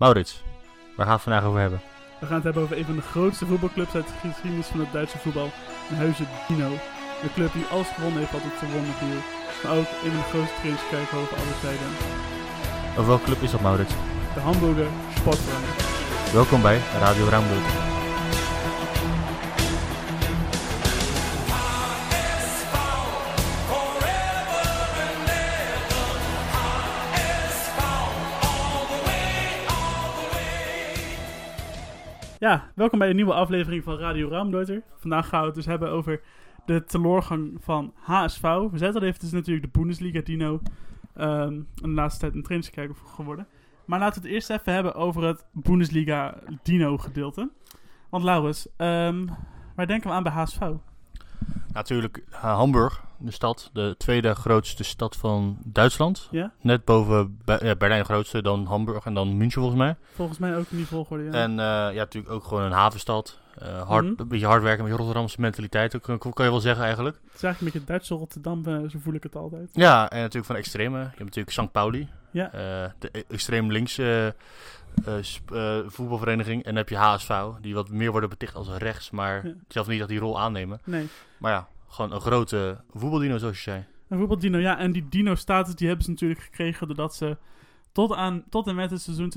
Maurits, waar gaan we het vandaag over hebben? We gaan het hebben over een van de grootste voetbalclubs uit de geschiedenis van het Duitse voetbal. Een huizen Dino. Een club die alles gewonnen heeft wat het gewonnen viel. Maar ook een van de grootste trainingskerken over alle tijden. Over welke club is dat, Maurits? De Hamburger Sportverein. Welkom bij Radio Raambeeld. Ja, welkom bij een nieuwe aflevering van Radio Raamdeuter. Vandaag gaan we het dus hebben over de teleurgang van HSV. We zetten al even, het is natuurlijk de Bundesliga Dino. ehm de laatste tijd een trainingskerk geworden. Maar laten we het eerst even hebben over het Bundesliga Dino gedeelte. Want Laurens, ehm, waar denken we aan bij HSV? Natuurlijk eh, Hamburg, de stad, de tweede grootste stad van Duitsland. Ja? Net boven Be- ja, Berlijn grootste, dan Hamburg en dan München volgens mij. Volgens mij ook in die volgorde, ja. En eh, ja, natuurlijk ook gewoon een havenstad. Eh, hard, Mhm. Een beetje hard werken, met Rotterdamse mentaliteit, ook, kan, kan je wel zeggen eigenlijk. Het is eigenlijk een beetje Duitse Rotterdam, eh, zo voel ik het altijd. Ja, en natuurlijk van extreme. Je hebt natuurlijk St. Pauli, Ja. eh, de e- extreem linkse eh, eh, voetbalvereniging. En dan heb je HSV, die wat meer worden beticht als rechts, maar Ja. zelf niet dat die rol aannemen. Nee. Maar ja, gewoon een grote voetbaldino zoals je zei. Een voetbaldino, ja. En die dino-status die hebben ze natuurlijk gekregen doordat ze tot, aan, tot en met het seizoen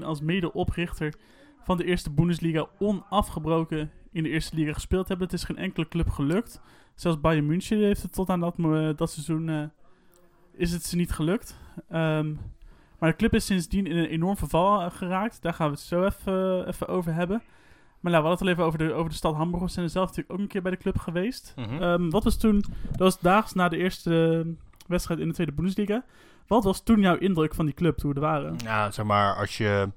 2017-2018 als medeoprichter van de eerste Bundesliga onafgebroken in de eerste liga gespeeld hebben. Het is geen enkele club gelukt. Zelfs Bayern München heeft het tot aan dat, mo- dat seizoen eh, is het ze niet gelukt. Ehm, maar de club is sindsdien in een enorm verval eh, geraakt. Daar gaan we het zo even, eh, even over hebben. Maar nou, we hadden het al even over de, over de stad Hamburg. We zijn zelf natuurlijk ook een keer bij de club geweest. Mhm. Ehm, wat was toen, dat was daags na de eerste eh, wedstrijd in de Tweede Bundesliga. Wat was toen jouw indruk van die club toen we er waren? Ja, zeg maar, als je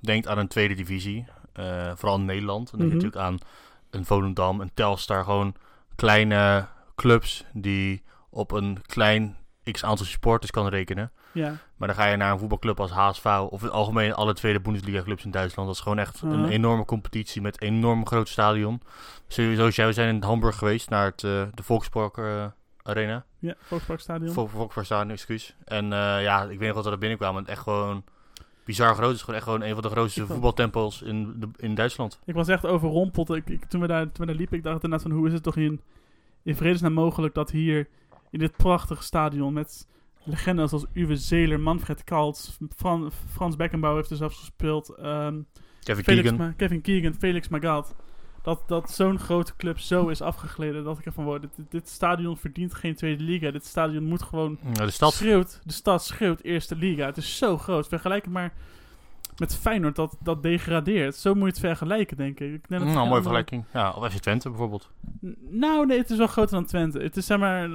denkt aan een tweede divisie, eh, vooral in Nederland, dan denk je Mhm. natuurlijk aan een Volendam, een Telstar, gewoon kleine clubs die op een klein x aantal supporters kan rekenen. Ja, Maar dan ga je naar een voetbalclub als HSV of in het algemeen alle tweede Bundesliga clubs in Duitsland. Dat is gewoon echt een enorme competitie met een enorm groot stadion. Sowieso, jij, we zijn in Hamburg geweest naar het, eh, de Volkspark eh, Arena. ja Volksparkstadion. Vol- Volksparkstadion, excuus. En eh, ja, ik weet nog dat we er binnenkwamen. Het echt gewoon bizar groot. Het is gewoon echt gewoon een van de grootste voetbaltempels in, de, in Duitsland. Ik was echt overrompeld. Ik, ik, toen, we daar, toen we daar liepen, ik dacht inderdaad van hoe is het toch in, in vredesnaam mogelijk dat hier in dit prachtige stadion met legendes als Uwe Zeeler, Manfred Kalt, Fran, Frans Beckenbauer heeft er zelfs gespeeld, ehm, Kevin Felix Keegan. Ma- Kevin Keegan, Felix Magath. Dat, dat zo'n grote club zo is afgegleden. Dat ik ervan word. Dit, dit, stadion verdient geen tweede liga. Dit stadion moet gewoon. Ja, de stad. Schreeuwt, de stad schreeuwt eerste liga. Het is zo groot. Vergelijk het maar met Feyenoord dat, dat degradeert. Zo moet je het vergelijken, denk ik. ik denk dat het Nou, mooie vergelijking. Ja, of FC Twente bijvoorbeeld. N- Nou, nee, het is wel groter dan Twente. Het is zeg maar.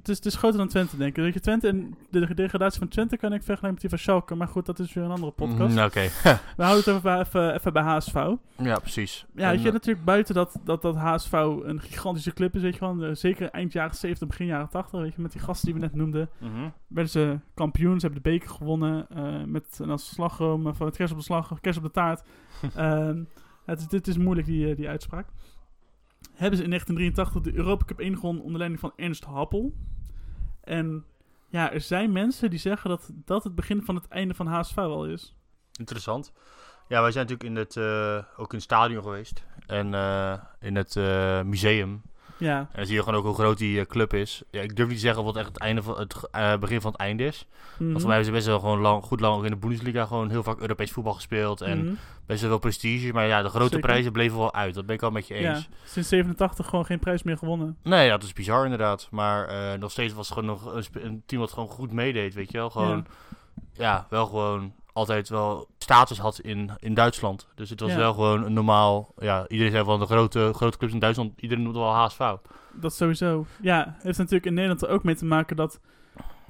Het is, het is groter dan Twente, denk ik. Weet je, Twente en de degradatie van Twente kan ik vergelijken met die van Schalke. Maar goed, dat is weer een andere podcast. Mm, Oké. We houden het even bij, even, even bij HSV. ja, precies. Ja, weet je, eh, natuurlijk buiten dat, dat, dat HSV een gigantische club is, weet je wel. eh, Zeker eind jaren 70, begin jaren 80, weet je, met die gasten die we net noemden. mhm. Werden ze kampioen, ze hebben de beker gewonnen. eh, met een als slagroom, of met kerst op de slag, kerst op de taart. Ehm, het, is- dit is moeilijk, die, die uitspraak. Hebben ze in 1983 de Europa Cup 1 gewonnen onder leiding van Ernst Happel. En ja, er zijn mensen die zeggen dat dat het begin van het einde van HSV al is. Interessant. Ja, wij zijn natuurlijk in het, eh, ook in het stadion geweest. En eh, in het eh, museum. Ja, En dan zie je gewoon ook hoe groot die eh, club is. Ja, ik durf niet te zeggen wat echt het, einde van, het eh, begin van het einde is. mhm. Want voor mij hebben ze best wel gewoon lang, goed lang ook in de Bundesliga gewoon heel vaak Europees voetbal gespeeld. En Mhm. best wel veel prestige. Maar ja, de grote Zeker. prijzen bleven wel uit. Dat ben ik al met je ja, eens. sinds 87 gewoon geen prijs meer gewonnen. Nee, ja, dat is bizar inderdaad. Maar eh, nog steeds was het gewoon nog een, een team wat gewoon goed meedeed, weet je wel. Gewoon, ja, wel gewoon altijd wel status had in, in Duitsland. Dus het was Ja. wel gewoon een normaal... Ja, iedereen zei van de grote, grote clubs in Duitsland, iedereen noemde wel HSV. Dat sowieso. Ja, heeft natuurlijk in Nederland er ook mee te maken dat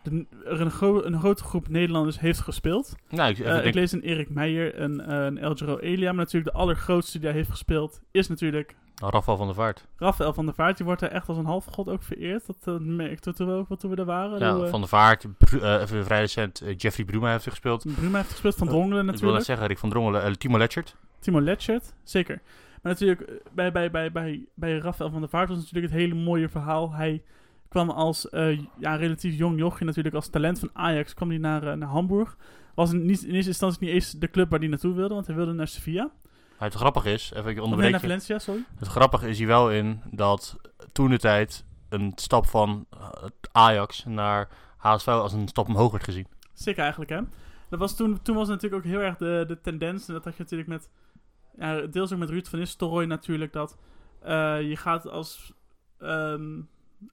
de- er een, gro- een grote groep Nederlanders heeft gespeeld. Nou, ik, Eh, ik lees een Erik Meijer, een, eh, een Eljero Elia. Maar natuurlijk de allergrootste die daar heeft gespeeld is natuurlijk Rafael van der Vaart. Rafael van der Vaart. Die wordt daar echt als een halfgod ook vereerd. Dat uh, merkte toen we ook wat toen we daar waren. Ja, Hoe, eh, van der Vaart. Eh, even vrij recent, eh, Jeffrey Bruma heeft er gespeeld. Bruma heeft gespeeld, Van Eh, Drongelen Ik wil net natuurlijk. zeggen, Rick van Drongelen. eh, Timo Letchert. Timo Letchert, zeker. Maar natuurlijk, eh, bij, bij, bij, bij, bij Rafael van der Vaart was natuurlijk het hele mooie verhaal. Hij kwam als eh, ja, relatief jong jochje natuurlijk als talent van Ajax kwam hij naar, eh, naar Hamburg. Was in, niet, in eerste instantie niet eens de club waar hij naartoe wilde, want hij wilde naar Sevilla. Maar het grappige is, even ik onderbreek naar. Valencia, sorry. Het grappige is hier wel in dat toen de tijd een stap van eh, Ajax naar HSV als een stap omhoog werd gezien. Sick eigenlijk, hè? Dat was toen, toen was natuurlijk ook heel erg de, de tendens. En dat had je natuurlijk met... Ja, deels ook met Ruud van Nistelrooy natuurlijk. Dat je gaat als... ehm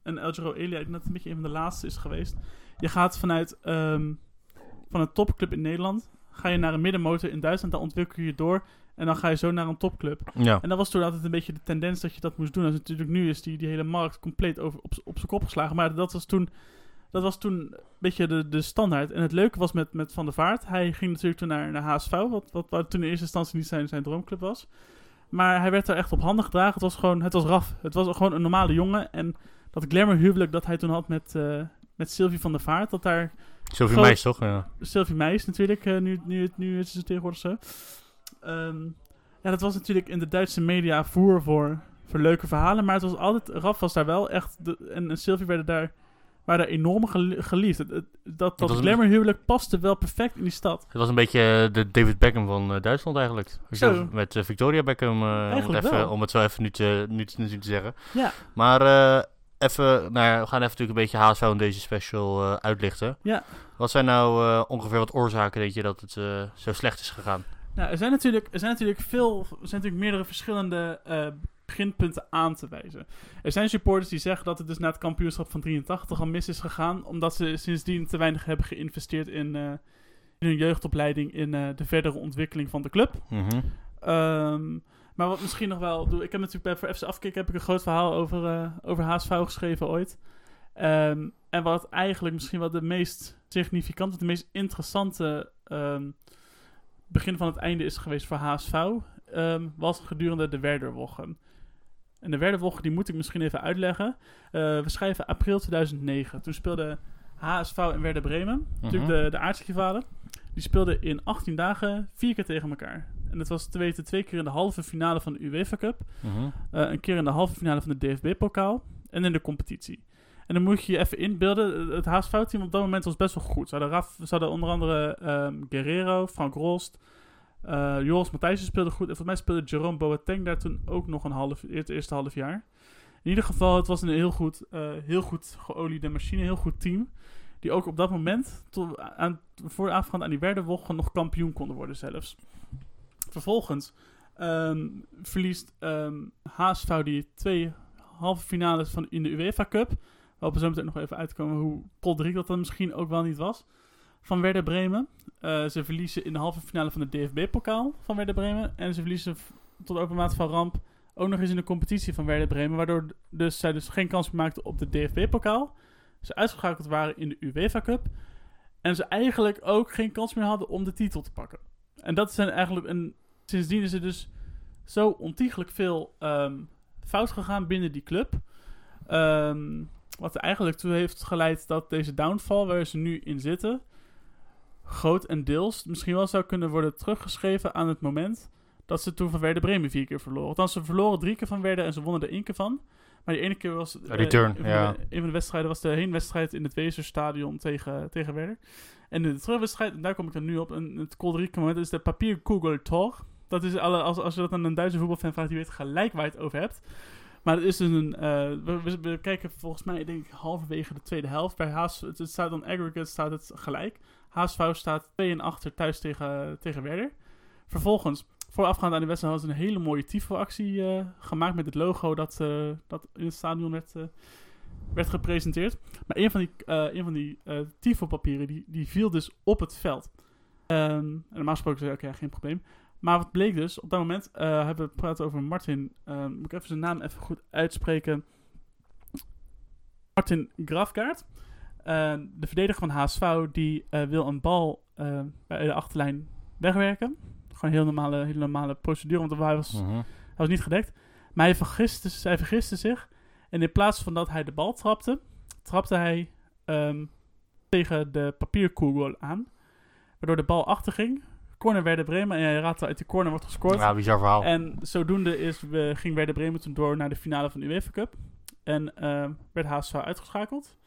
en El Giro Elia, ik het een beetje een van de laatste is geweest. Je gaat vanuit... ehm, van een topclub in Nederland... Ga je naar een middenmotor in Duitsland. Dan ontwikkel je je door. En dan ga je zo naar een topclub. Ja. En dat was toen altijd een beetje de tendens dat je dat moest doen. En natuurlijk nu is die, die hele markt compleet over, op, op zijn kop geslagen. Maar dat was toen, dat was toen een beetje de, de standaard. En het leuke was met, met Van der Vaart. Hij ging natuurlijk toen naar, naar HSV, wat, wat, wat toen in eerste instantie niet zijn, zijn droomclub was. Maar hij werd daar echt op handen gedragen. Het was gewoon, het was raf. Het was gewoon een normale jongen. En dat glamour huwelijk dat hij toen had met, eh, met Sylvie van der Vaart. Dat daar Sylvie Groot- Meijs, toch? Ja. Sylvie Meijs natuurlijk, eh, nu, nu, nu is ze tegenwoordig zo. Ehm, ja, dat was natuurlijk in de Duitse media voer voor, voor leuke verhalen, maar het was altijd, Raf was daar wel echt, de, en, en Sylvie werden daar, waren daar enorm gel- geliefd. Dat dat was een- glamourhuwelijk paste wel perfect in die stad. Het was een beetje eh, de David Beckham van Duitsland eigenlijk. Zo. Met Victoria Beckham, om, het even, om het zo even nu te, nu te, nu te zeggen. Ja, Maar even, nou ja, we gaan even natuurlijk een beetje HSV in deze special eh, uitlichten. Ja. Wat zijn nou eh, ongeveer wat oorzaken, denk je, dat het eh, zo slecht is gegaan? nou, er zijn natuurlijk, er zijn natuurlijk veel, er zijn natuurlijk meerdere verschillende beginpunten aan te wijzen. Er zijn supporters die zeggen dat het dus na het kampioenschap van 83 al mis is gegaan, omdat ze sindsdien te weinig hebben geïnvesteerd in, in hun jeugdopleiding, in de verdere ontwikkeling van de club. Mhm. Ehm, maar wat misschien nog wel... Ik heb natuurlijk bij voor FC Afkik heb ik een groot verhaal over, eh over HSV geschreven ooit. Ehm, en wat eigenlijk misschien wel de meest significante, de meest interessante ehm, begin van het einde is geweest voor HSV, ehm, was gedurende de Werderwochen. En de Werderwochen, die moet ik misschien even uitleggen. Eh, we schrijven april 2009. Toen speelde HSV en Werder Bremen, natuurlijk Mhm. de, de aardsrivalen. Die speelden in 18 dagen vier keer tegen elkaar. En dat was te weten twee keer in de halve finale van de UEFA Cup. Mhm. eh, een keer in de halve finale van de DFB-pokaal. En in de competitie. En dan moet je je even inbeelden. Het HSV-team op dat moment was best wel goed. Ze hadden, Raf, ze hadden onder andere ehm, Guerrero, Frank Rost. eh Joris Matthijssen speelde goed. En volgens mij speelde Jerome Boateng daar toen ook nog een half, het eerste half jaar. In ieder geval, het was een heel goed, eh, heel goed geoliede machine. Heel goed team. Die ook op dat moment, tot aan, voorafgaand aan die Werderwochen, nog kampioen konden worden zelfs. Vervolgens ehm, verliest ehm HSV die twee halve finales van, in de UEFA Cup. Waar we zo meteen nog even uitkomen hoe kolderiek dat dan misschien ook wel niet was. Van Werder Bremen. Eh, ze verliezen in de halve finale van de DFB-pokaal van Werder Bremen. En ze verliezen tot overmaat van ramp ook nog eens in de competitie van Werder Bremen. Waardoor dus zij dus geen kans maakten op de DFB-pokaal. Ze uitgeschakeld waren in de UEFA Cup. En ze eigenlijk ook geen kans meer hadden om de titel te pakken. En dat zijn eigenlijk een. Sindsdien is er dus zo ontiegelijk veel ehm, fout gegaan binnen die club. Ehm, wat er eigenlijk toe heeft geleid dat deze downfall waar ze nu in zitten. groot en deels misschien wel zou kunnen worden teruggeschreven aan het moment. dat ze toen van Werder Bremen vier keer verloren. Althans, ze verloren drie keer van Werder en ze wonnen er één keer van. Maar die ene keer was... eh, return, een van ja. De, een van de wedstrijden was de heenwedstrijd in het Weserstadion tegen, tegen Werder. En de terugwedstrijd, en daar kom ik dan nu op, een, het kolderieke moment is de papierkugel Tor. Dat is, alle, als, als je dat aan een Duitse voetbalfan vraagt, die weet gelijk waar je het over hebt. Maar het is dus een, eh, we, kijken volgens mij, denk ik, halverwege de tweede helft. Bij Haas, het, staat dan aggregate, staat het gelijk. HSV staat 2 en achter thuis tegen, tegen Werder. Vervolgens, voorafgaand aan de wedstrijd, hadden ze een hele mooie tifo-actie eh, gemaakt met het logo dat, eh, dat in het stadion werd, werd gepresenteerd. Maar een van die, een van die eh, tifo-papieren, die, die viel dus op het veld. Ehm, en normaal gesproken zei oké, geen probleem. Maar wat bleek dus, op dat moment eh, hebben we gepraat over Martin. ehm, moet ik even zijn naam even goed uitspreken. Martin Grafkaart. Eh, de verdediger van HSV, die wil een bal bij de achterlijn wegwerken. Gewoon een heel normale, hele normale procedure, want hij was, Mhm. hij was niet gedekt. Maar hij vergiste, hij vergiste zich. En in plaats van dat hij de bal trapte, trapte hij ehm, tegen de papierkugel aan. Waardoor de bal achterging. Corner Werder Bremen. En hij raadde uit de corner wordt gescoord. Ja, bizar verhaal. En zodoende is, we, ging Werder Bremen toen door naar de finale van de UEFA Cup. en eh, werd HSV uitgeschakeld.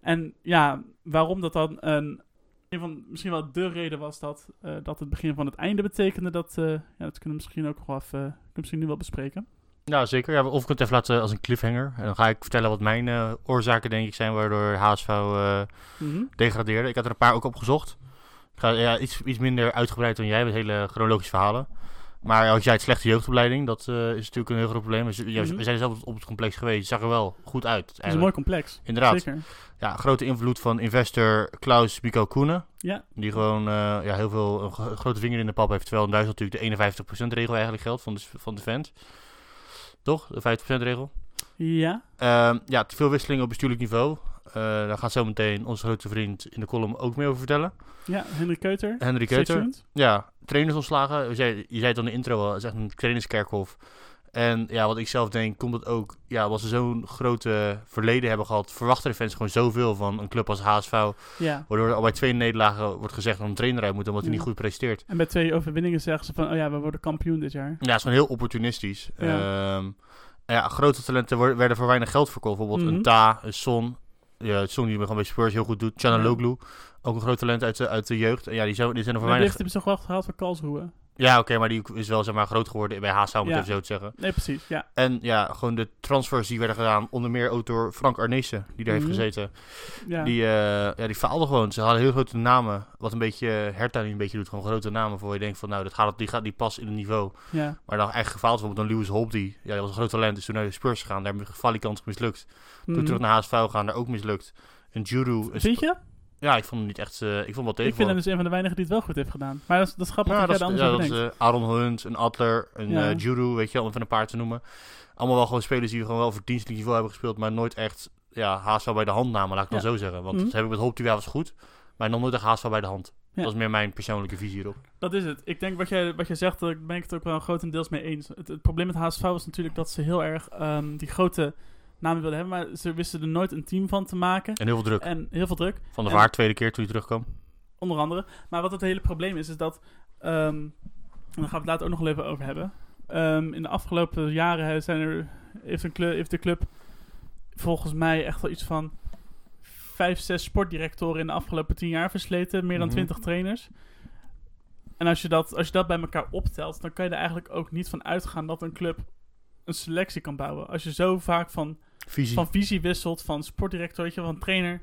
En ja, waarom dat dan een, een van misschien wel de reden was dat, eh, dat het begin van het einde betekende, dat, eh, ja, dat kunnen we misschien ook nog wel even, misschien nu wel bespreken. Ja, zeker. Ja, of ik het even laten als een cliffhanger. En dan ga ik vertellen wat mijn eh, oorzaken denk ik zijn waardoor HSV eh, Mhm. degradeerde. Ik had er een paar ook opgezocht. Ik ga ja, iets, iets minder uitgebreid dan jij met hele chronologische verhalen. Maar als jij het slechte jeugdopleiding, dat eh, is natuurlijk een heel groot probleem. We, ja, Mhm. we zijn zelf op het- complex geweest. Het zag er wel goed uit. Het is een mooi complex. Inderdaad. Zeker. Ja, grote invloed van investor Klaus Biko Koenen. Ja. Die gewoon eh, ja, heel veel een gro- grote vinger in de pap heeft. Terwijl in Duitsland natuurlijk de 51% regel eigenlijk geldt van de, van de fans. Toch? De 50% regel. Ja. Ehm, ja, te veel wisselingen op bestuurlijk niveau. Eh, daar gaat zo meteen onze grote vriend in de column ook meer over vertellen. Ja, Henry Keuter. Henry Keuter. Ja, trainers ontslagen. Je zei, je zei het al in de intro al, het is echt een trainerskerkhof. En ja, wat ik zelf denk, komt het ook, ja, als ze zo'n grote verleden hebben gehad, verwachten de fans gewoon zoveel van een club als HSV. Ja. Waardoor er al bij twee nederlagen wordt gezegd dat een trainer uit moet, omdat hij Ja. niet goed presteert. En bij twee overwinningen zeggen ze van, oh ja, we worden kampioen dit jaar. Ja, het is gewoon heel opportunistisch. Ja. Ehm, ja, grote talenten worden- werden voor weinig geld verkocht. Bijvoorbeeld Mhm. een Ta, een Son. Ja, Son die gewoon bij Spurs heel goed doet. Chanaloglu, ook een groot talent uit de, uit de jeugd. En ja, die, zou, die zijn er voor Maar die weinig... heeft hem toch wel gehaald voor Karlsruhe. Ja, oké, maar die is wel zeg maar groot geworden bij HSV, om het Ja. even zo te zeggen. Nee, precies. Ja. En ja, gewoon de transfers die werden gedaan, onder meer ook door Frank Arnezen, die daar Mhm. heeft gezeten. ja. Die, eh ja, die faalde gewoon. Ze hadden heel grote namen, wat een beetje Hertha nu een beetje doet. Gewoon grote namen voor je denkt van, nou, dat gaat, die gaat niet pas in het niveau. ja. Maar dan echt gefaald. Bijvoorbeeld dan Lewis Holtby. Ja, dat was een groot talent. Is toen naar de Spurs gegaan. Daar hebben falikant mislukt. Toen Mhm. terug naar HSV gaan. Daar ook mislukt. Een Juru. een Vind je? Ja, ik vond hem niet echt... eh, ik vond hem wel tegen. Ik vind hem dus een van de weinigen die het wel goed heeft gedaan. Maar dat is, dat is grappig ja, dat, dat is, ja, anders dat is eh, Aaron Hunt, een Adler, een Ja. eh, Juru, weet je wel, om even een paar te noemen. Allemaal wel gewoon spelers die gewoon wel voor dienstelijk niveau hebben gespeeld, maar nooit echt ja, HSV bij de hand namen, laat ik dan zo zeggen. Want Mhm. dat heb ik met Hoop die was goed, maar nog nooit echt HSV bij de hand. Ja. Dat is meer mijn persoonlijke visie hierop. Dat is het. Ik denk wat jij, wat jij zegt, daar ben ik het ook wel grotendeels mee eens. Het, het probleem met HSV was natuurlijk dat ze heel erg ehm, die grote namen wilden hebben, maar ze wisten er nooit een team van te maken. En heel veel druk. En heel veel druk, Van de en- Vaart, tweede keer toen hij terugkwam. onder andere. Maar wat het hele probleem is, is dat, ehm, en daar gaan we het later ook nog even over hebben. Ehm, in de afgelopen jaren zijn er, heeft, een club, heeft de club volgens mij echt wel iets van vijf, zes sportdirectoren in de afgelopen tien jaar versleten. Meer dan Mhm. twintig trainers. En als je, dat, als je dat bij elkaar optelt, dan kan je er eigenlijk ook niet van uitgaan dat een club een selectie kan bouwen. Als je zo vaak van, Visie. van visie wisselt, van sportdirector, weet je, wel, van trainer.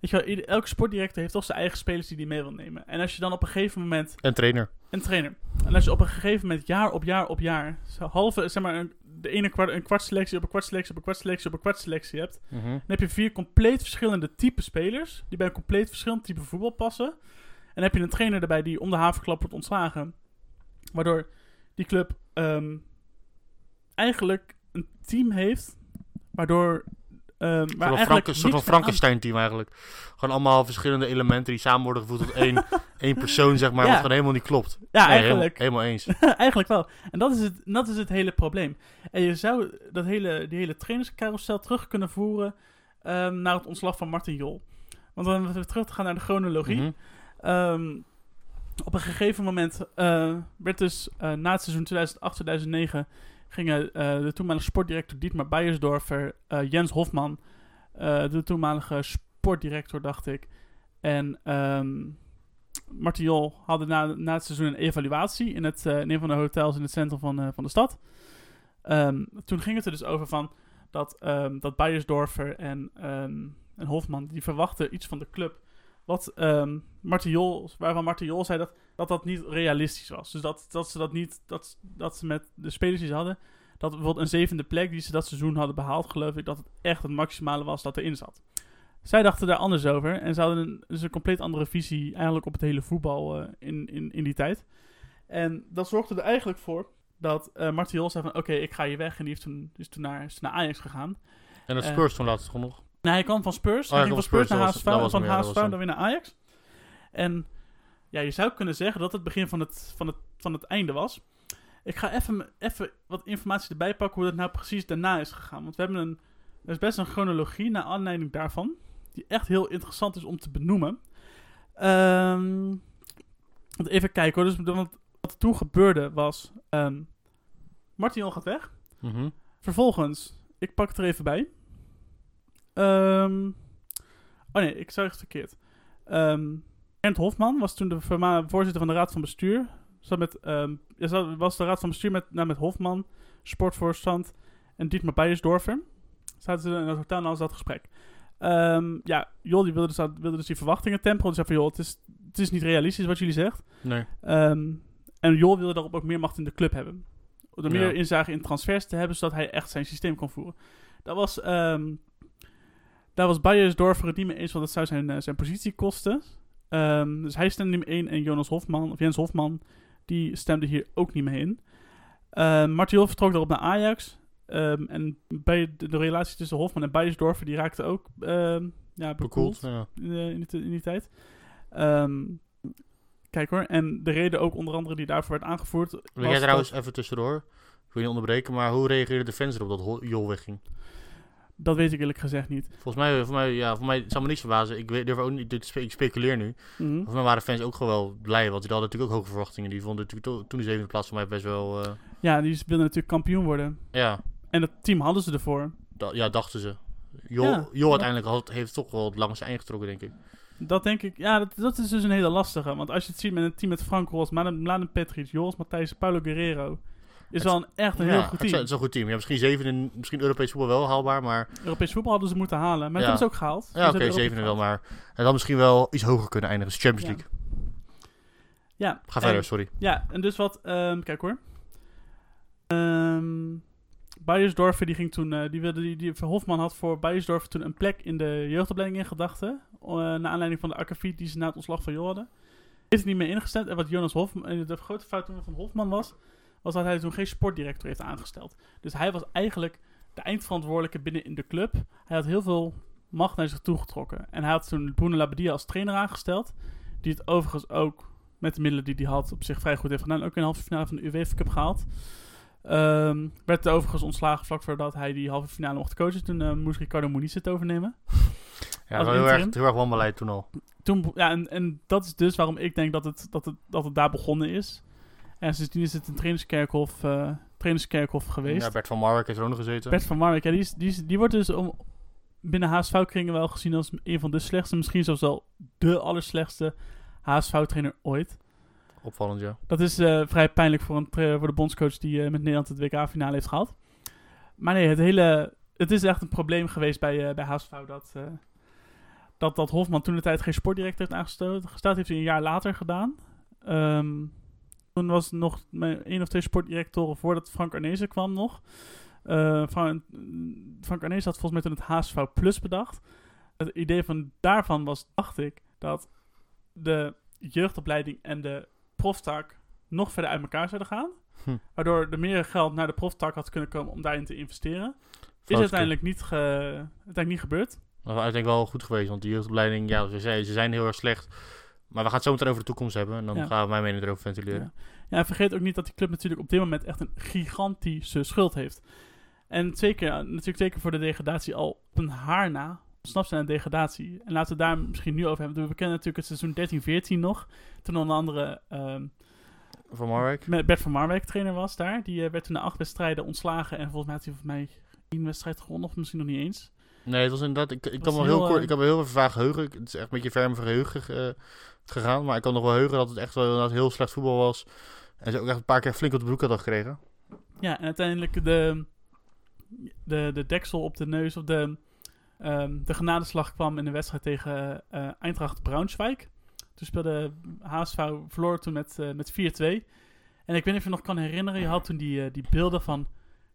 Weet je wel, ieder- elke sportdirector heeft toch zijn eigen spelers die hij mee wil nemen. En als je dan op een gegeven moment En trainer. een trainer. En als je op een gegeven moment jaar op jaar op jaar, halve, zeg maar, een, de ene kwart, een kwart selectie op een kwart selectie op een kwart selectie op een kwart selectie hebt, Mhm. dan heb je vier compleet verschillende type spelers, die bij een compleet verschillend type voetbal passen. En dan heb je een trainer erbij die om de havenklap wordt ontslagen. Waardoor die club ehm, eigenlijk een team heeft, waardoor... waar Een soort van, eigenlijk een soort Frankenstein-team eigenlijk. Gewoon allemaal verschillende elementen die samen worden gevoegd tot één, één persoon, zeg maar. Ja. Wat gewoon helemaal niet klopt. Ja, Nee, eigenlijk. Helemaal, helemaal eens. Eigenlijk wel. En dat is, het, dat is het hele probleem. En je zou dat hele, die hele trainerscarousel terug kunnen voeren ehm, naar het ontslag van Martin Jol. Want dan even terug te gaan naar de chronologie. Mhm. Ehm, op een gegeven moment eh, werd dus eh, na het seizoen 2008-2009 gingen eh, de toenmalige sportdirector Dietmar Beiersdorfer, eh, Jens Hofman, eh, de toenmalige sportdirector, dacht ik, en Martin Jol hadden na, na het seizoen een evaluatie in, het, in een van de hotels in het centrum van, van de stad. Ehm, toen ging het er dus over van dat, ehm dat Beiersdorfer en, en Hofman, die verwachten iets van de club wat ehm Martin Jol, waarvan Martin Jol zei dat, dat dat niet realistisch was. Dus dat, dat ze dat niet, dat, dat ze met de spelers die ze hadden, dat bijvoorbeeld een zevende plek die ze dat seizoen hadden behaald, geloof ik, dat het echt het maximale was dat erin zat. Zij dachten daar anders over en ze hadden een, dus een compleet andere visie eigenlijk op het hele voetbal eh, in, in, in die tijd. En dat zorgde er eigenlijk voor dat eh Martin Jol zei van oké, ik ga hier weg. En die heeft toen, is toen naar, is naar Ajax gegaan. En dat Spurs toen laatst nog. Nou, hij kwam van Spurs. Oh, hij ging van Spurs naar HSV. En van HSV dan weer naar Ajax. En ja, je zou kunnen zeggen dat het begin van het, van het, van het einde was. Ik ga even, even wat informatie erbij pakken hoe dat nou precies daarna is gegaan. Want we hebben een, er is best een chronologie naar aanleiding daarvan. Die echt heel interessant is om te benoemen. Want even kijken hoor. Dus, want wat er toen gebeurde was... ehm Martin gaat weg. Mhm. Vervolgens ik pak het er even bij. Ehm, oh nee, ik zei het verkeerd. Ehm Bernd Hofman was toen de voorzitter van de raad van bestuur. Zat met, ehm, ja, zat- was de raad van bestuur met, nou, met Hofman, sportvoorstand en Dietmar Beiersdorfer. Zaten ze in het hotel en dat gesprek. Ehm, ja, Jol die wilde, dus, wilde dus die verwachtingen temperen. Die zei van, joh, het is, het is niet realistisch wat jullie zegt. Nee. Ehm, en Jol wilde daarop ook meer macht in de club hebben. Om er Ja. meer inzage in transfers te hebben, zodat hij echt zijn systeem kon voeren. Dat was, ehm daar was Beiersdorfer het niet mee eens, want dat zou zijn, eh, zijn positie kosten. Ehm, dus hij stemde niet mee in en Jonas Hofman, of Jens Hofman, die stemde hier ook niet mee in. Ehm Martin Jol vertrok daarop naar Ajax. Ehm, en bij de, de relatie tussen Hofman en Beiersdorfer, die raakte ook ehm ja, bekoeld. Ja. in, de- in, die, in die tijd. Ehm, kijk hoor, en de reden ook onder andere die daarvoor werd aangevoerd. Wil jij dat- trouwens even tussendoor? Ik wil je niet onderbreken, maar hoe reageerden de fans erop dat Jol wegging? Dat weet ik eerlijk gezegd niet. Volgens mij, voor mij, ja, voor mij het zou me niks verbazen. Ik weet, durf ook niet, spe- ik speculeer nu. Voor mij waren fans ook gewoon wel blij, want die hadden natuurlijk ook hoge verwachtingen. Die vonden natuurlijk to- toen de zevende plaats voor mij best wel, eh, Ja, die wilden natuurlijk kampioen worden. ja, En dat team hadden ze ervoor. da- ja, dachten ze. Jol, Ja. Jol uiteindelijk had, heeft toch wel het langste eind getrokken, denk ik. Dat denk ik, ja, dat, dat is dus een hele lastige. Want als je het ziet met een team met Frank Ros, Mladen Mladen Petric, Joris Matthijs, Paulo Guerrero. Is Het- wel een, echt een ja, heel goed Het, team. is, het is een goed team. Ja, misschien zeven in misschien Europees voetbal wel haalbaar, maar Europees voetbal hadden ze moeten halen. Maar Ja. dat ze ook gehaald. ja, oké, zevende wel, maar het had misschien wel iets hoger kunnen eindigen. Dus Champions. League. Ja, Ga en- verder, sorry. Ja, en dus wat, ehm, kijk hoor. Beiersdorfer, die ging toen, eh, die wilde, die, die Hofman had voor Beiersdorfer toen een plek in de jeugdopleiding in gedachten. eh naar aanleiding van de akkefiet die ze na het ontslag van Jo hadden. Heeft er niet mee ingestemd. En wat Jonas Hofman, en de grote fout toen van Hofman was, was dat hij toen geen sportdirector heeft aangesteld. Dus hij was eigenlijk de eindverantwoordelijke binnen in de club. Hij had heel veel macht naar zich toegetrokken. En hij had toen Bruno Labbadia als trainer aangesteld. Die het overigens ook met de middelen die hij had op zich vrij goed heeft gedaan. Ook in de halve finale van de UEFA Cup gehaald. Ehm, werd overigens ontslagen vlak voordat hij die halve finale mocht coachen. Toen eh, moest Ricardo Muniz het overnemen. Ja, heel erg, heel erg wanbeleid toen al. Toen, ja, en, en dat is dus waarom ik denk dat het, dat het, dat het daar begonnen is. En sindsdien is het een trainerskerkhof, eh, trainerskerkhof geweest. Ja, Bert van Marwijk heeft er ook nog gezeten. Bert van Marwijk, ja, die, is, die, is, die wordt dus om, binnen HSV-kringen wel gezien als een van de slechtste, misschien zelfs wel de allerslechtste HSV-trainer ooit. Opvallend, ja. Dat is eh, vrij pijnlijk voor, een voor de bondscoach die eh, met Nederland het WK-finale heeft gehad. Maar nee, het hele... Het is echt een probleem geweest bij, eh, bij HSV dat, dat, dat Hofman toen de tijd geen sportdirector heeft aangesteld. Gesteld heeft hij een jaar later gedaan. Ehm, toen was nog mijn één of twee sportdirectoren voordat Frank Arnezen kwam nog. Eh, Frank, Frank Arnezen had volgens mij toen het HSV Plus bedacht. Het idee van daarvan was, dacht ik, dat de jeugdopleiding en de proftak nog verder uit elkaar zouden gaan. Hm. Waardoor er meer geld naar de proftak had kunnen komen om daarin te investeren. Is uiteindelijk niet, ge, uiteindelijk niet gebeurd. Dat was uiteindelijk wel goed geweest, want die jeugdopleiding, ja, ze zijn heel erg slecht. Maar we gaan het zo meteen over de toekomst hebben en dan Ja. gaan we mijn mening erover ventileren. Ja. ja, en vergeet ook niet dat die club natuurlijk op dit moment echt een gigantische schuld heeft. En zeker, natuurlijk zeker voor de degradatie al op een haar na ontsnapt zijn aan degradatie. En laten we daar misschien nu over hebben. We kennen natuurlijk het seizoen 13-14 nog. Toen onder andere ehm, Van Marwijk? met Bert van Marwijk trainer was daar. Die eh, werd toen na acht wedstrijden ontslagen. En volgens mij had hij voor mij één wedstrijd gewonnen. Of misschien nog niet eens. Nee, het was inderdaad, ik, ik Was kan me heel heel, kort, eh, ik kan me heel even vaag geheugen. Het is echt een beetje ver mijn geheugen eh, gegaan, maar ik kan nog wel heugen dat het echt wel heel slecht voetbal was. En ze ook echt een paar keer flink op de broek hadden gekregen. Ja, en uiteindelijk de, de, de deksel op de neus, of de, ehm, de genadeslag kwam in de wedstrijd tegen eh Eintracht Braunschweig. Toen speelde HSV, verloor toen met, eh, met 4-2. En ik weet niet of je nog kan herinneren, je had toen die, eh, die beelden van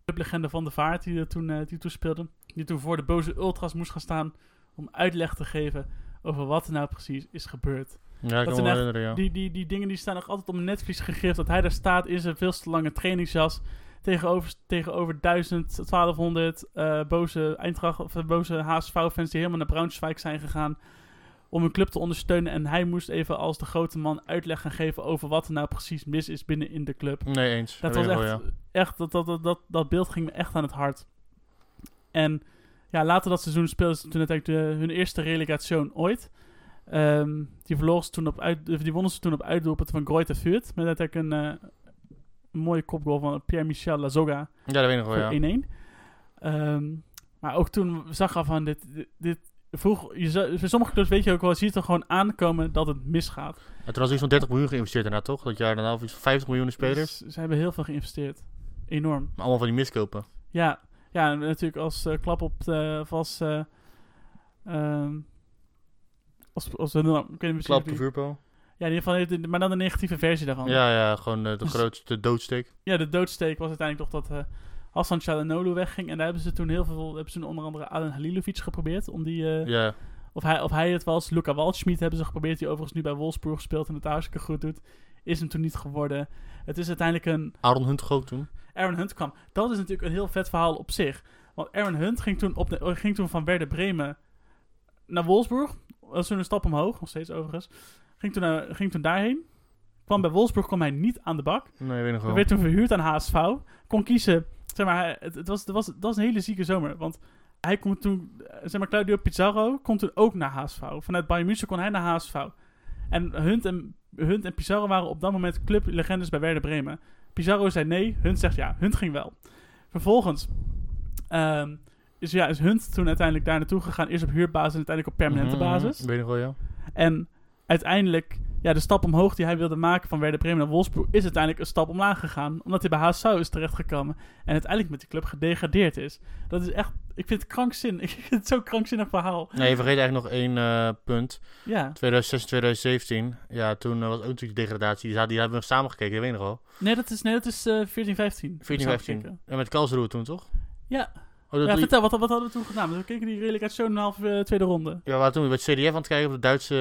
clublegende Van de Vaart, die, er die toen speelde. Die toen voor de boze ultras moest gaan staan om uitleg te geven over wat er nou precies is gebeurd. Ja, ik kan me herinneren, ja. Die, die, die dingen die staan nog altijd op mijn netvlies gegrift. Dat hij daar staat in zijn veel te lange trainingsjas. Tegenover, tegenover 1000, 1200 eh, boze Eintracht of eh, boze HSV-fans die helemaal naar Braunschweig zijn gegaan. Om hun club te ondersteunen. En hij moest even als de grote man uitleg gaan geven over wat er nou precies mis is binnen in de club. Nee, eens. Dat was echt, wel, ja. echt dat, dat, dat, dat, dat beeld ging me echt aan het hart. En ja, later dat seizoen speelden ze toen de, hun eerste relegation ooit. Ehm, die, verloren ze toen op uit, die wonnen ze toen op uitdoelpunt van Greuther Fürth. Met uiteindelijk een, eh, een mooie kopgoal van Pierre-Michel Lazoga Ja, dat weet ik nog wel, ja. 1-1. Ehm, maar ook toen zag je van dit, dit, dit vroeg, je, sommige clubs weet je ook wel, je ziet er gewoon aankomen dat het misgaat. En toen was iets van 30 miljoen geïnvesteerd daarna, toch? Dat jaar daarna of iets van 50 miljoen spelers. Dus ze hebben heel veel geïnvesteerd. Enorm. Maar allemaal van die miskopen. Ja, ja en natuurlijk als eh, klap op de, als, eh, ehm, als, als precies Klap, de vuurpijl. Ja, in ieder geval, maar dan de negatieve versie daarvan. Ja, ja, gewoon eh, de Dus- grootste doodsteek. Ja, de doodsteek was uiteindelijk toch dat eh Hassan Çalhanoğlu wegging. En daar hebben ze toen heel veel, hebben ze toen onder andere Alan Halilovic geprobeerd. Om die, Ja, of, hij, of hij het was. Luca Waldschmidt hebben ze geprobeerd, die overigens nu bij Wolfsburg speelt en het hartstikke goed doet. Is hem toen niet geworden. Het is uiteindelijk een Aaron Hunt ook toen? Aaron Hunt kwam. Dat is natuurlijk een heel vet verhaal op zich. Want Aaron Hunt ging toen, op de, ging toen van Werder Bremen naar Wolfsburg. Dat is een stap omhoog, nog steeds overigens. Ging toen, naar- ging toen daarheen. Kwam bij Wolfsburg, kwam hij niet aan de bak. Nee, weet nog wel. werd toen verhuurd aan HSV. Kon kiezen. Zeg maar, het, het was, het, was, het was een hele zieke zomer. Want hij kon toen, eh, zeg maar, Claudio Pizarro kon toen ook naar HSV. Vanuit Bayern München kon hij naar HSV. En Hunt en, Hunt en Pizarro waren op dat moment clublegendes bij Werder Bremen. Pizarro zei nee, Hunt zegt ja. Hunt ging wel. Vervolgens ehm, is, ja, is Hunt toen uiteindelijk daar naartoe gegaan. Eerst op huurbasis en uiteindelijk op permanente Mhm, basis. Weet nog wel, ja. En uiteindelijk, ja, de stap omhoog die hij wilde maken van Werder Bremen naar Wolfsburg is uiteindelijk een stap omlaag gegaan. Omdat hij bij HSV is terechtgekomen. En uiteindelijk met die club gedegradeerd is. Dat is echt, ik vind het krankzinnig. Ik vind het zo'n krankzinnig verhaal. Nee, je vergeet eigenlijk nog één eh, punt. Ja. 2006, 2017. Ja, toen eh, was ook natuurlijk de degradatie. Die, hebben we samen gekeken, dat weet je nog wel. Nee, dat is, nee, dat is eh 14, 15. 14, 15. En met Karlsruhe toen, toch? Ja. Oh, dat ja, vertel, wat, wat hadden we toen gedaan? We keken die redelijk uit zo'n halve eh, tweede ronde. Ja, we waren toen het CDF aan het kijken op de Duitse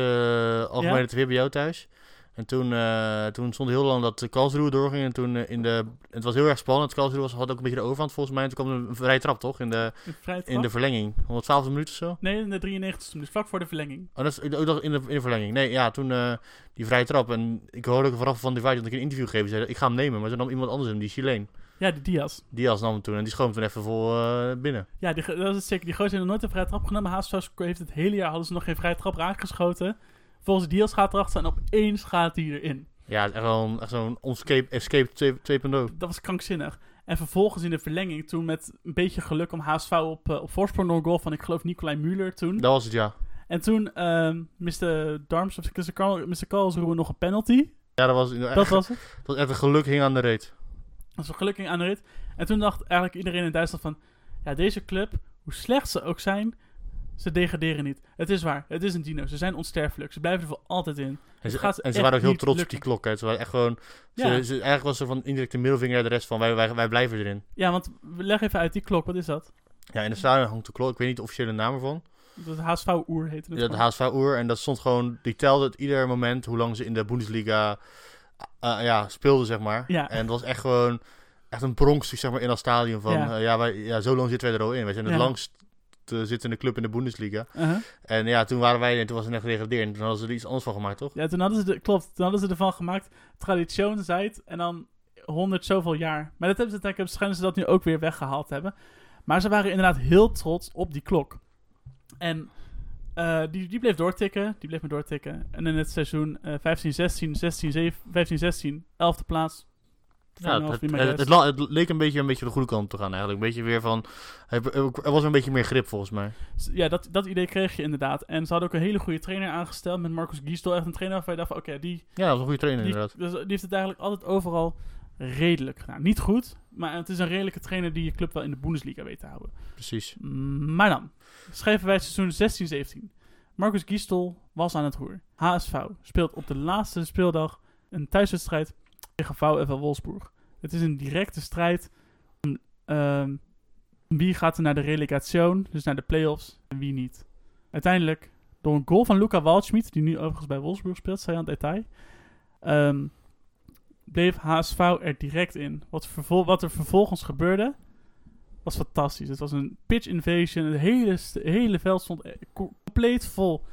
eh, algemene Ja? tv bij jou thuis. En toen, eh, toen stond heel lang dat de Karlsruhe doorging. En toen in de... Het was heel erg spannend. Karlsruhe was, had ook een beetje de overhand volgens mij. En toen kwam een vrije trap, toch? In de, in de verlenging. 112 minuten of zo? Nee, in de 93 dus vlak voor de verlenging. Oh, dat is ook nog in de, in de verlenging. Nee, ja, toen die vrije trap. En ik hoorde ook vooraf van die dat ik een interview geven. Zei, ik ga hem nemen. Maar toen nam iemand anders hem, die Chileen. Ja, die Diaz. Diaz nam hem toen. En die schoot hem toen even vol eh, binnen. Ja, die, dat is het zeker. Die gozer heeft nog nooit een vrije trap genomen. Haast heeft het hele jaar hadden ze nog geen vrije trap raakgeschoten. Volgens Diaz gaat erachter en opeens gaat hij erin. Ja, echt een- echt zo'n escape, escape 2 2.0. Dat was krankzinnig. En vervolgens in de verlenging, toen met een beetje geluk om HSV op, eh, op voorsprong door goal van, ik geloof, Nicolai Müller toen. Dat was het, ja. En toen ehm Mr. Darms, of Mr. Karlsruhe nog een penalty. Ja, dat was, echt, Dat was het. dat echt een geluk hing aan de reet. Dat was gelukkig aan de rit. En toen dacht eigenlijk iedereen in Duitsland van... Ja, deze club, hoe slecht ze ook zijn, ze degraderen niet. Het is waar, het is een dino. Ze zijn onsterfelijk. Ze blijven er voor altijd in. En Het ze, gaat en ze waren ook heel trots op die klok. Hè. Ze waren echt gewoon... Ze, Ja. ze, eigenlijk was er van indirect de middelvinger de rest van wij, wij, wij blijven erin. Ja, want leg even uit, die klok, wat is dat? Ja, in de stadion hangt de klok. Ik weet niet de officiële naam ervan. Dat HSV-oer heette het. Ja, gewoon. HSV-oer. En dat stond gewoon... Die telde het ieder moment hoe lang ze in de Bundesliga eh, ja, speelden, zeg maar. Ja. En het was echt gewoon... Echt een pronkstuk, zeg maar, in dat stadion. Van, Ja. ja, wij, ja, zo lang zitten wij er al in. Wij zijn het langst te zittende club in de Bundesliga. Uh-huh. En ja, toen waren wij... En toen was het net gedegradeerd. En toen hadden ze er iets anders van gemaakt, toch? Ja, toen hadden ze, de, klopt, toen hadden ze ervan gemaakt, tradition zijt, en dan 100 zoveel jaar. Maar dat hebben ze uiteindelijk, schijnen ze dat nu ook weer weggehaald hebben. Maar ze waren inderdaad heel trots op die klok. En eh, die, die bleef doortikken, die bleef maar doortikken. En in het seizoen eh 15, 16, 16, 17, 15, 16, 11e plaats. Ja, het, 2,5 het, leek een beetje, een beetje de goede kant te gaan eigenlijk. Een beetje weer van... Er was een beetje meer grip volgens mij. Ja, dat, dat idee kreeg je inderdaad. En ze hadden ook een hele goede trainer aangesteld met Marcus Giestel. Echt een trainer waarvan je dacht van, oké, die, Ja, dat was een goede trainer Die, inderdaad. dus die heeft het eigenlijk altijd overal redelijk gedaan. Niet goed, maar het is een redelijke trainer die je club wel in de Bundesliga weet te houden. Precies. Maar dan, schrijven wij het seizoen 16-17. Marcus Gistel was aan het roer. HSV speelt op de laatste speeldag een thuiswedstrijd tegen VfL Wolfsburg. Het is een directe strijd om ehm, wie gaat er naar de relegation, dus naar de play-offs, en wie niet. Uiteindelijk, door een goal van Luca Waldschmidt, die nu overigens bij Wolfsburg speelt, zei aan het detail, ehm, bleef HSV er direct in. Wat, wat er vervolgens gebeurde, was fantastisch. Het was een pitch invasion. Het hele, hele veld stond co- compleet vol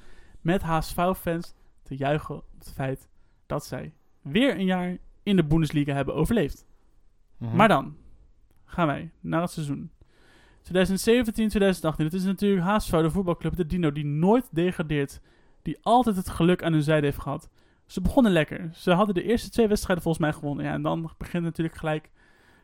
met HSV-fans te juichen op het feit dat zij weer een jaar in de Bundesliga hebben overleefd. Mhm. Maar dan gaan wij naar het seizoen. 2017, 2018. Het is natuurlijk HSV, de voetbalclub, de Dino, die nooit degradeert. Die altijd het geluk aan hun zijde heeft gehad. Ze begonnen lekker. Ze hadden de eerste twee wedstrijden volgens mij gewonnen. Ja, en dan begint natuurlijk gelijk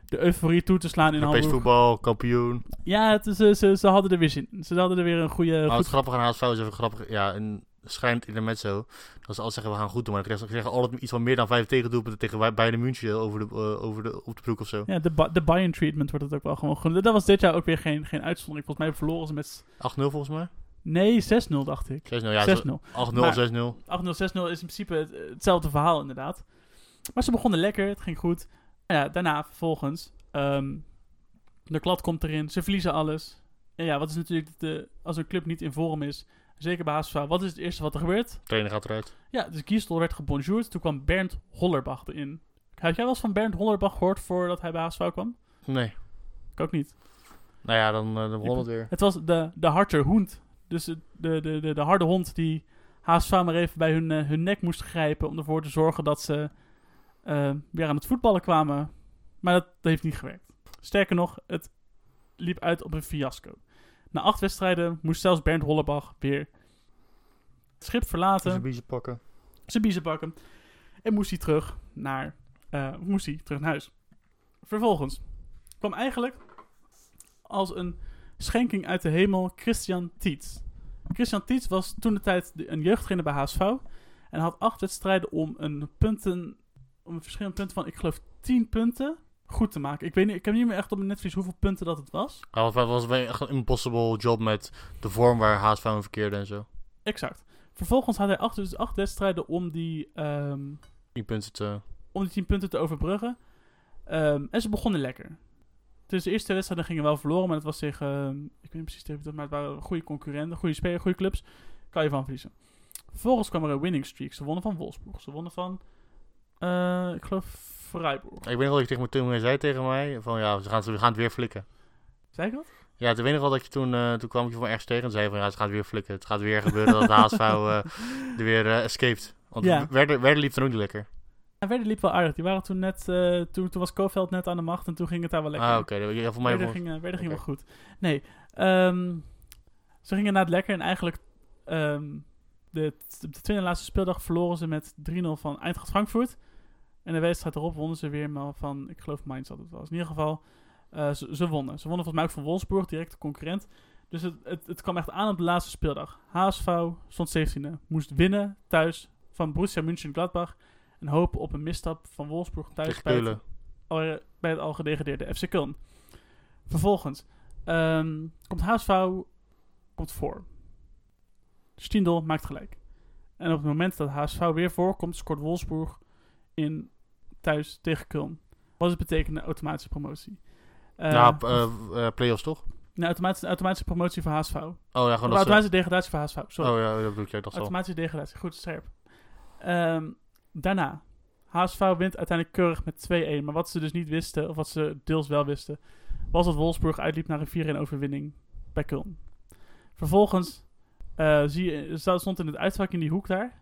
de euforie toe te slaan in Europees Hamburg. voetbal, kampioen. Ja, het, ze, ze, ze hadden er weer zin in. Ze hadden er weer een goede... Maar goed het grappige aan HSV is even grappig. Ja, een schijnt intermezzo. Dat ze altijd zeggen, we gaan goed doen. Maar ze zeggen altijd iets van meer dan vijf tegendoelpunten tegen Bay- Bayern München over de, eh, over de, op de broek of zo. Ja, de, de Bayern treatment wordt het ook wel gewoon genoemd. Dat was dit jaar ook weer geen, geen uitzondering. Volgens mij verloren ze met... 8-0 volgens mij. Nee, 6-0 dacht ik. 6-0, ja. 6-0. 8-0, Maar- 6-0. 8-0, 6-0 is in principe het- hetzelfde verhaal inderdaad. Maar ze begonnen lekker, het ging goed. Ja, daarna vervolgens, ehm, de klad komt erin, ze verliezen alles. En ja, wat is natuurlijk, de, als een club niet in vorm is, zeker bij HSV, wat is het eerste wat er gebeurt? Trainer gaat eruit. Ja, dus Giestel werd gebonjourd, toen kwam Bernd Hollerbach erin. Heb jij wel eens van Bernd Hollerbach gehoord voordat hij bij HSV kwam? Nee. Ik ook niet. Nou ja, dan, eh, dan begon het weer. Het was de, de harter hond. Dus de, de, de, de, de harde hond die HSV maar even bij hun, eh, hun nek moest grijpen om ervoor te zorgen dat ze eh, weer aan het voetballen kwamen. Maar dat, dat heeft niet gewerkt. Sterker nog, het liep uit op een fiasco. Na acht wedstrijden moest zelfs Bernd Hollebach weer het schip verlaten Zijn biezen pakken. zijn biezen pakken. En moest hij terug naar, eh, moest hij terug naar huis. Vervolgens kwam eigenlijk als een schenking uit de hemel Christian Tietz. Christian Tietz was toen de tijd een jeugdtrainer bij HSV. En had acht wedstrijden om een punten, om een verschillende punten van, ik geloof, 10 punten goed te maken. Ik weet niet, ik heb niet meer echt op mijn netvlies hoeveel punten dat het was. Het was echt een impossible job met de vorm waar HSV in verkeerde en zo. Exact. Vervolgens had hij acht, dus acht wedstrijden om die, 10 punten te... om die 10 punten te overbruggen. Ehm, en ze begonnen lekker. Dus de eerste wedstrijden gingen wel verloren, maar het was tegen, ehm, ik weet niet precies tegen dat, maar het waren goede concurrenten, goede spelers, goede clubs. Kan je van verliezen. Vervolgens kwam er een winning streak. Ze wonnen van Wolfsburg. Ze wonnen van, eh, ik geloof, Freiburg. Ik weet nog wel dat je tegen me toen zei tegen mij van ja, ze gaan, ze gaan het weer flikken. Zei ik dat? Ja, toen weet ik wel dat je toen, eh, toen kwam ik je van ergens tegen en zei van ja, ze gaat weer flikken. Het gaat weer gebeuren dat de HSV eh, er weer escaped. Want Ja. Werder, Werder liep er ook niet lekker. En Werder liep wel aardig. Die waren toen net, eh, toen, toen was Kofeld net aan de macht en toen ging het daar wel lekker. Ah, oké. Ja, voor mij Werder voor... ging, Werder ging wel goed. Nee, ehm, ze gingen naar het lekker en eigenlijk ehm, de, de tweede laatste speeldag verloren ze met 3-0 van Eintracht Frankfurt. En de wedstrijd erop wonnen ze weer maar van, ik geloof Mainz dat het was. In ieder geval, eh, ze, ze wonnen. Ze wonnen volgens mij ook van Wolfsburg, directe concurrent. Dus het, het, het kwam echt aan op de laatste speeldag. HSV stond 17e. Moest winnen thuis van Borussia Mönchengladbach. En hopen op een misstap van Wolfsburg thuis bij het, bij het al gedegradeerde FC Köln. Vervolgens ehm, komt HSV komt voor. Stindl maakt gelijk. En op het moment dat HSV weer voorkomt, scoort Wolfsburg in thuis tegen Köln. Wat het betekende automatische promotie. Eh, ja, eh, play-offs toch? nou, automatische, automatische promotie voor HSV. Oh ja, gewoon Of automatische degradatie voor HSV. Sorry. Oh ja, dat bedoel ik, dat zal. Automatische degradatie, goed scherp. Ehm, daarna, HSV wint uiteindelijk keurig met 2-1. Maar wat ze dus niet wisten, of wat ze deels wel wisten, was dat Wolfsburg uitliep naar een 4-1 overwinning bij Köln. Vervolgens eh, zie sta- stond in het uitvak in die hoek daar,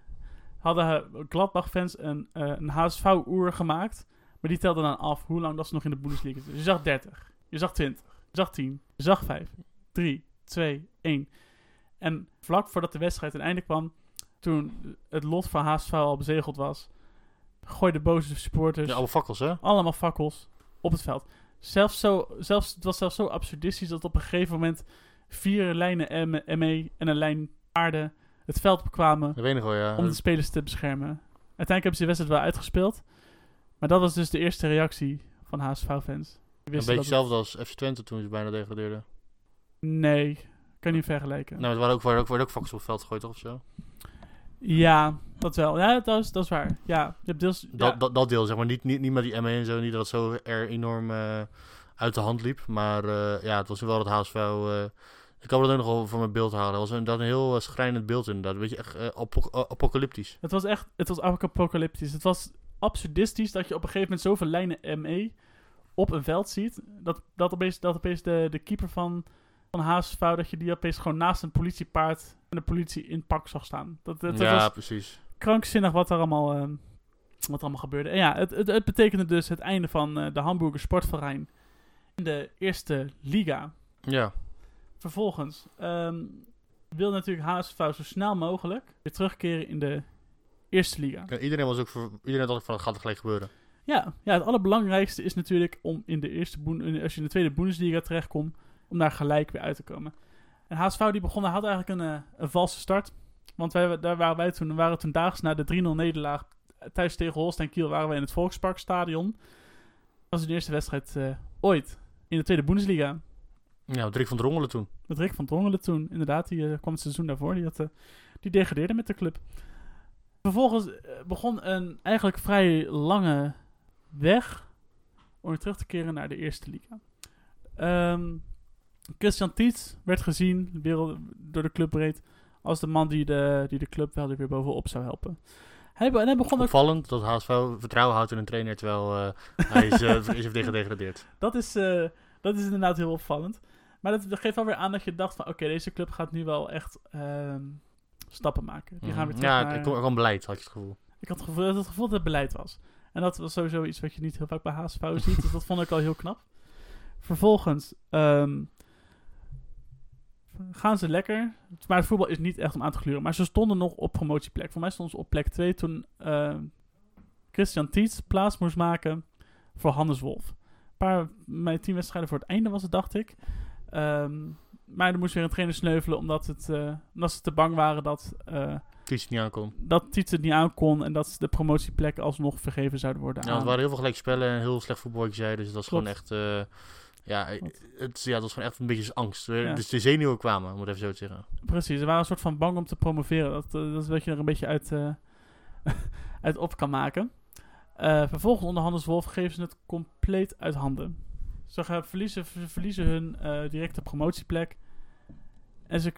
hadden eh, Gladbach-fans een, eh, een HSV-oer gemaakt. Maar die telden dan af hoe lang dat ze nog in de Bundesliga zitten. Dus je zag 30, je zag 20, je zag 10, je zag 5, 3, 2, 1. En vlak voordat de wedstrijd ten einde kwam, toen het lot van HSV al bezegeld was, gooiden boze supporters Ja, allemaal fakkels, hè? allemaal fakkels op het veld. Zelfs zo, zelfs, het was zelfs zo absurdistisch dat op een gegeven moment vier lijnen M- ME en een lijn aarde het veld bekwamen wel, ja. om de spelers te beschermen. Uiteindelijk hebben ze de wedstrijd wel uitgespeeld. Maar dat was dus de eerste reactie van HSV-fans. Een beetje hetzelfde als FC Twente toen ze bijna degradeerden. Nee, kan je niet vergelijken. Nou, er waren ook, waren ook, waren ook fakkels op het veld gegooid, toch? Of zo? Ja, dat wel. Ja, dat is, dat is waar. Ja, je hebt deels... ja. Dat, dat, dat deel, zeg maar. Niet, niet, niet met die ME en zo. Niet dat het zo er enorm eh, uit de hand liep. Maar eh, ja, het was wel het HSV... eh, ik kan dat ook nog wel voor mijn beeld halen. Het was inderdaad een heel schrijnend beeld inderdaad. Een beetje echt apo- apocalyptisch. Het was echt, het was apocalyptisch. Het was absurdistisch dat je op een gegeven moment zoveel lijnen ME op een veld ziet. Dat, dat opeens, dat opeens de, de keeper van, van HSV, dat je die opeens gewoon naast een politiepaard en de politie in pak zag staan. Dat, dat, dat ja, was precies. krankzinnig wat er allemaal, ehm, wat er allemaal gebeurde. En ja, het, het, het betekende dus het einde van eh, de Hamburger Sportverein in de eerste liga. Ja. Vervolgens ehm, wil natuurlijk HSV zo snel mogelijk weer terugkeren in de eerste liga. Ja, Iedereen was ook voor... Iedereen dacht van, het gaat er gelijk gebeuren. Ja, ja, het allerbelangrijkste is natuurlijk om in de eerste als je in de tweede Bundesliga terechtkomt, om daar gelijk weer uit te komen. En HSV die begon, had eigenlijk een, eh, een valse start. Want wij, daar waren wij toen, waren toen daags na de 3-0 nederlaag thuis tegen Holstein Kiel waren we in het Volksparkstadion. Dat was de eerste wedstrijd eh, ooit in de tweede Bundesliga. Ja, Drik van Drongelen toen. Met Rick van Drongelen toen, inderdaad. Die eh, kwam het seizoen daarvoor. Die, had, eh, die degradeerde met de club. Vervolgens eh, begon een eigenlijk vrij lange weg om weer terug te keren naar de eerste liga. Ehm, Christian Tietz werd gezien wereld, door de club breed als de man die de, die de club wel weer bovenop zou helpen. Hij, be- hij begon ook Opvallend dat HSV vertrouwen houdt in een trainer, terwijl eh, hij is, eh, is gedegradeerd. Dat is, eh, dat is inderdaad heel opvallend. Maar dat, geeft wel weer aan dat je dacht van... Oké, deze club gaat nu wel echt ehm, stappen maken. Die gaan weer terug ja, naar... kwam- er kwam beleid, had je het gevoel. Ik had het gevoel, dat het gevoel dat het beleid was. En dat was sowieso iets wat je niet heel vaak bij HSV ziet. Dus dat vond ik al heel knap. Vervolgens ehm, gaan ze lekker. Maar het voetbal is niet echt om aan te gluren. Maar ze stonden nog op promotieplek. Voor mij stonden ze op plek 2 toen ehm, Christian Tietz plaats moest maken voor Hannes Wolf. Een paar, mijn tien wedstrijden voor het einde was het, dacht ik. Ehm, maar er moest weer een trainer sneuvelen omdat, het, eh, omdat ze te bang waren dat... eh, Kies het niet aankomt. dat Tietz het niet aankon en dat de promotieplekken alsnog vergeven zouden worden Ja, aan. het waren heel veel gelijk spellen en heel slecht voetbal, je zei. Dus dat was Klopt. gewoon echt... eh, ja, het, ja, dat was gewoon echt een beetje angst. Ja. Dus de zenuwen kwamen, om het even zo te zeggen. Precies, ze waren een soort van bang om te promoveren. Dat, eh, dat is wat je er een beetje uit, eh, uit op kan maken. Eh, vervolgens onder Hannes Wolf geven ze het compleet uit handen. Ze gaan verliezen, ze verliezen hun eh, directe promotieplek. En ze,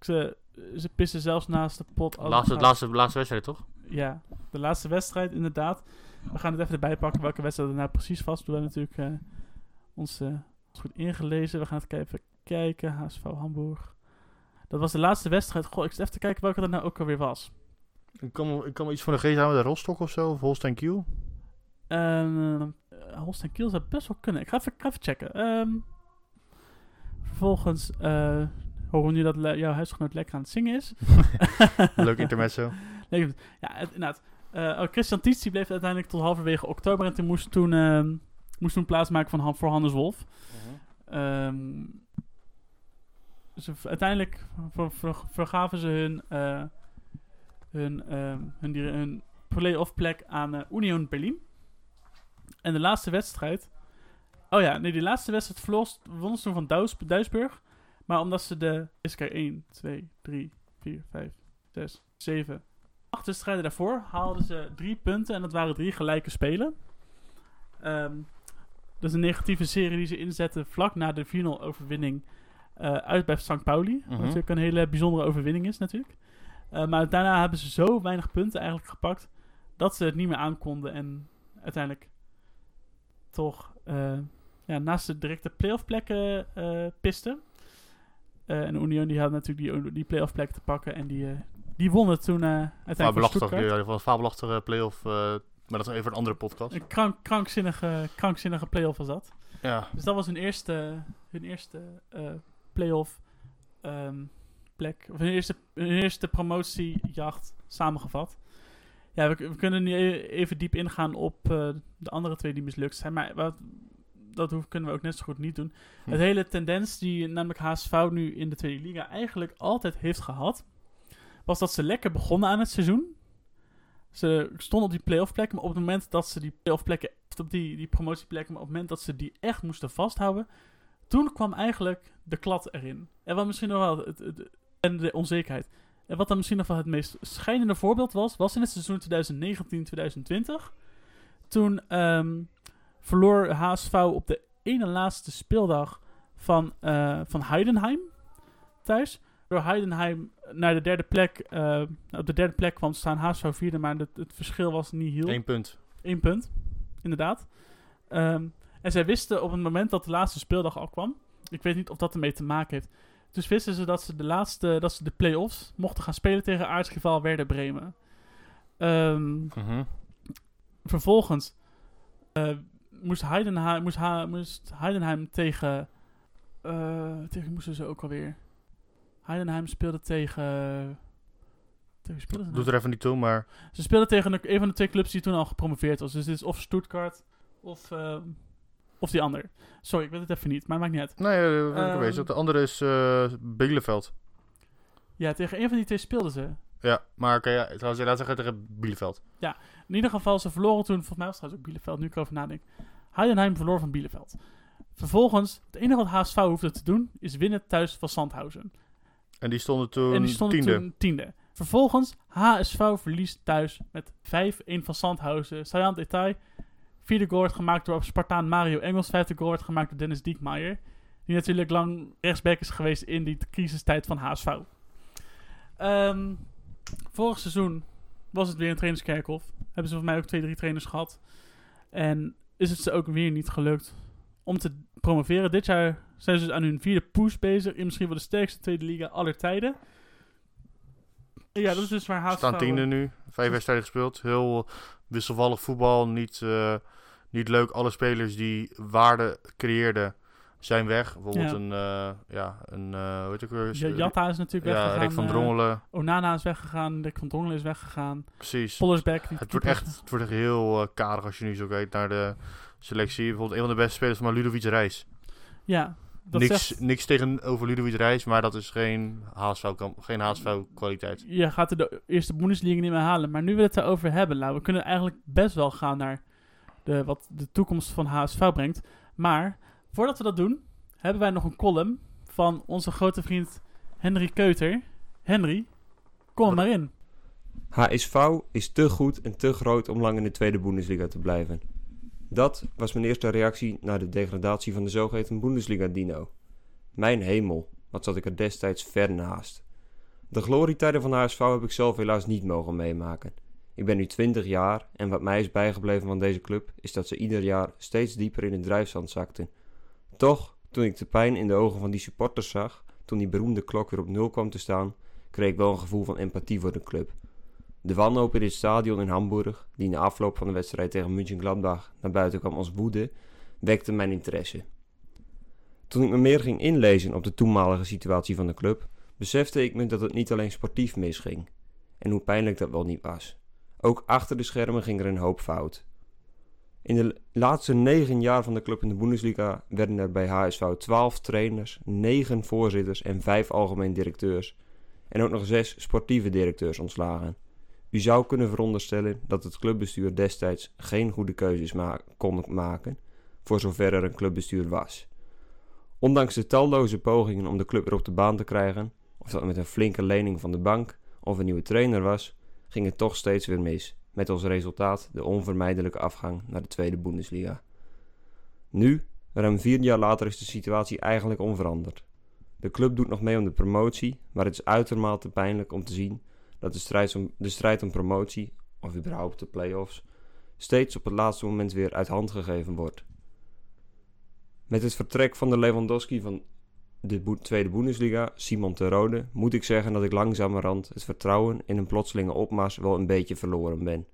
ze, ze pissen zelfs naast de pot. Laatste, laatste, laatste wedstrijd, toch? Ja, de laatste wedstrijd inderdaad. We gaan het even erbij pakken welke wedstrijd er nou precies was. We hebben natuurlijk eh, ons, eh, ons goed ingelezen. We gaan het even kijken. HSV Hamburg. Dat was de laatste wedstrijd. Goh, ik zit even te kijken welke dat nou ook alweer was. Ik kan, ik kan me iets voor de geest houden Rostock of zo, of Holstein Kiel. Ehm eh, Holstein Kiel zou best wel kunnen. Ik ga even, ik ga even checken. Ehm, vervolgens eh, horen we nu dat jouw huisgenoot lekker aan het zingen is. Leuk intermezzo. Nee, ja, inderdaad. Oh, Christian Tietz bleef uiteindelijk tot halverwege oktober. En toen moest toen, ehm, moest toen plaatsmaken van, Han- voor Hannes Wolf. Ehm, ze, uiteindelijk ver- ver- vergaven ze hun, eh, hun, ehm, hun, hun play-off plek aan eh, Union Berlin. En de laatste wedstrijd... Oh ja, nee, die laatste wedstrijd verloor, wonnen ze toen van Duis, Duisburg. Maar omdat ze de... Is er 1, 2, 3, 4, 5, 6, 7, 8 wedstrijden daarvoor haalden ze drie punten. En dat waren drie gelijke spelen. Ehm, dat is een negatieve serie die ze inzetten vlak na de 4-0 overwinning eh, uit bij St. Pauli. Wat Mhm. natuurlijk een hele bijzondere overwinning is natuurlijk. Eh, maar daarna hebben ze zo weinig punten eigenlijk gepakt dat ze het niet meer aankonden en uiteindelijk toch eh, ja, naast de directe playoff plekken pisten. En Union die had natuurlijk die, die playoff plek te pakken en die, die wonnen toen eh uiteindelijk Fabelachtig, ja, een fabelachtige play-off, maar dat is even een andere podcast. Een krank, krankzinnige, krankzinnige playoff was dat. Ja, Dus dat was hun eerste, hun eerste eh playoff ehm, plek. Of hun eerste, hun eerste promotiejacht samengevat. Ja, we, we kunnen nu e- even diep ingaan op eh, de andere twee die mislukt zijn. Maar wat, dat hoeven, kunnen we ook net zo goed niet doen. Hm. Het hele tendens die namelijk HSV nu in de Tweede Liga eigenlijk altijd heeft gehad... was dat ze lekker begonnen aan het seizoen. Ze stonden op die playoff plekken, maar op het moment dat ze die playoff plekken, op die, die promotieplekken, maar op het moment dat ze die echt moesten vasthouden, toen kwam eigenlijk de klad erin. En wat misschien nog wel het, en de onzekerheid. En wat dan misschien nog wel het meest schijnende voorbeeld was, was in het seizoen 2019-2020. Toen ehm, verloor HSV op de ene laatste speeldag van, eh, van Heidenheim thuis. Door Heidenheim naar de derde plek, eh, op de derde plek kwam staan HSV vierde, maar het, het verschil was niet heel. één punt. Eén punt, inderdaad. Ehm, en zij wisten op het moment dat de laatste speeldag al kwam. Ik weet niet of dat ermee te maken heeft. Dus wisten ze dat ze de laatste, dat ze de play-offs mochten gaan spelen tegen aardsrivaal Werder Bremen. Ehm, Mhm. vervolgens eh, moest, Heidenheim, moest, Ha- moest Heidenheim tegen. eh tegen moesten ze ook alweer. Heidenheim speelde tegen. Doet nou? er even niet toe, maar... Ze speelden tegen een, een van de twee clubs die toen al gepromoveerd was. Dus dit is of Stuttgart of, eh, of die ander. Sorry, ik weet het even niet, maar maakt niet uit. Nee, uh, weet het. De andere is eh Bielefeld. Ja, tegen een van die twee speelden ze. Ja, maar oké, ja, trouwens, laat zeggen tegen Bielefeld. In ieder geval, ze verloren toen, volgens mij was het trouwens ook Bielefeld, nu ik erover nadenk. Heidenheim verloor van Bielefeld. Vervolgens, het enige wat HSV hoefde te doen, is winnen thuis van Sandhausen. En die stonden toen en die stonden tiende. toen tiende. Vervolgens, HSV verliest thuis met 5-1 van Sandhausen. Saillant detail, vierde goal werd gemaakt door Spartaan Mario Engels. Vijfde goal werd gemaakt door Dennis Diekmaier. Die natuurlijk lang rechtsback is geweest in die crisistijd van HSV. Ehm, vorig seizoen was het weer een trainerskerkhof. Hebben ze voor mij ook twee, drie trainers gehad. En is het ze ook weer niet gelukt om te promoveren. Dit jaar zijn ze dus aan hun vierde push bezig. In misschien wel de sterkste tweede liga aller tijden. Ja, dat is dus waar HSV... staan tiende nu. Vijf wedstrijden gespeeld. Heel wisselvallig voetbal. Niet, eh, niet leuk. Alle spelers die waarde creëerden zijn weg. Bijvoorbeeld Ja. een... ja, een... hoe heet het ook weer? Ja, Jatta is natuurlijk Ja, weggegaan. Rick van eh, Drongelen. Onana is weggegaan. Rick van Drongelen is weggegaan. Precies. Pollersbeck. Het wordt echt, het wordt echt heel eh karig als je nu zo kijkt naar de selectie. Bijvoorbeeld een van de beste spelers van Ludovic Reis. Ja, dat Niks, zegt... niks tegenover Ludovic Reis, maar dat is geen HSV, kam- geen HSV kwaliteit. Je gaat er de eerste Bundesliga niet meer halen. Maar nu we het erover hebben, nou, we kunnen eigenlijk best wel gaan naar de, wat de toekomst van HSV brengt. Maar voordat we dat doen, hebben wij nog een column van onze grote vriend Henry Keuter. Henry, kom er maar in. HSV is te goed en te groot om lang in de tweede Bundesliga te blijven. Dat was mijn eerste reactie na de degradatie van de zogeheten Bundesliga-dino. Mijn hemel, wat zat ik er destijds ver naast. De glorietijden van HSV heb ik zelf helaas niet mogen meemaken. Ik ben nu 20 jaar en wat mij is bijgebleven van deze club is dat ze ieder jaar steeds dieper in het drijfzand zakten. Toch, toen ik de pijn in de ogen van die supporters zag, toen die beroemde klok weer op nul kwam te staan, kreeg ik wel een gevoel van empathie voor de club. De wanhoop in het stadion in Hamburg, die na afloop van de wedstrijd tegen München-Gladbach naar buiten kwam als woede, wekte mijn interesse. Toen ik me meer ging inlezen op de toenmalige situatie van de club, besefte ik me dat het niet alleen sportief misging. En hoe pijnlijk dat wel niet was. Ook achter de schermen ging er een hoop fout. In de laatste negen jaar van de club in de Bundesliga werden er bij HSV 12 trainers, 9 voorzitters en 5 algemeen directeurs. En ook nog 6 sportieve directeurs ontslagen. U zou kunnen veronderstellen dat het clubbestuur destijds geen goede keuzes ma kon maken, voor zover er een clubbestuur was. Ondanks de talloze pogingen om de club weer op de baan te krijgen, of dat met een flinke lening van de bank of een nieuwe trainer was, ging het toch steeds weer mis, met als resultaat de onvermijdelijke afgang naar de tweede Bundesliga. Nu, ruim vier jaar later, is de situatie eigenlijk onveranderd. De club doet nog mee om de promotie, maar het is uitermate pijnlijk om te zien dat de strijd om, de strijd om promotie, of überhaupt de play-offs, steeds op het laatste moment weer uit hand gegeven wordt. Met het vertrek van de Lewandowski van de tweede Bundesliga, Simon Terode, moet ik zeggen dat ik langzamerhand het vertrouwen in een plotselinge opmars wel een beetje verloren ben.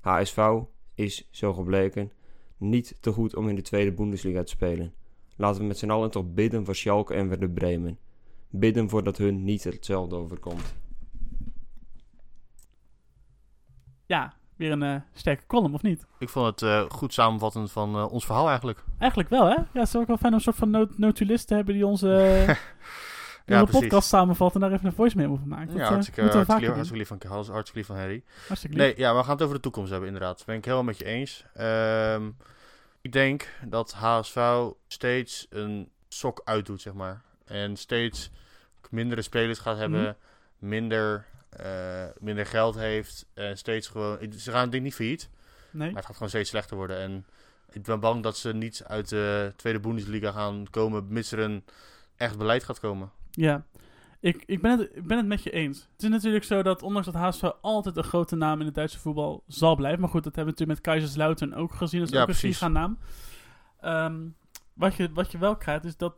HSV is, zo gebleken, niet te goed om in de tweede Bundesliga te spelen. Laten we met z'n allen toch bidden voor Schalke en Werder Bremen. Bidden voordat hun niet hetzelfde overkomt. Ja, weer een eh, sterke column, of niet? Ik vond het eh, goed samenvattend van eh, ons verhaal eigenlijk. Eigenlijk wel, hè? Ja, het is ook wel fijn om een soort van not notulist te hebben die onze, Ja, onze podcast samenvat en daar even een voice van maakt. Dat, Ja, hartstikke, we hartstikke, lief, doen. hartstikke lief van hartstikke lief van Harry. Hartstikke lief. Nee, ja, we gaan het over de toekomst hebben, inderdaad. Dat ben ik helemaal met je eens. Ehm, ik denk dat HSV steeds een sok uitdoet, zeg maar. En steeds mindere spelers gaat hebben, Mhm. minder, eh, minder geld heeft. En steeds gewoon... Ze gaan denk ik niet failliet, Nee? maar het gaat gewoon steeds slechter worden. En ik ben bang dat ze niet uit de tweede Bundesliga gaan komen, mits er een echt beleid gaat komen. Ja, ik, ik, ben het, ik ben het met je eens. Het is natuurlijk zo dat ondanks dat HSV altijd een grote naam in het Duitse voetbal zal blijven. Maar goed, dat hebben we natuurlijk met Kaiserslautern ook gezien. Dat is Ja, ook een giga-naam. Ehm, wat, je, wat je wel krijgt is dat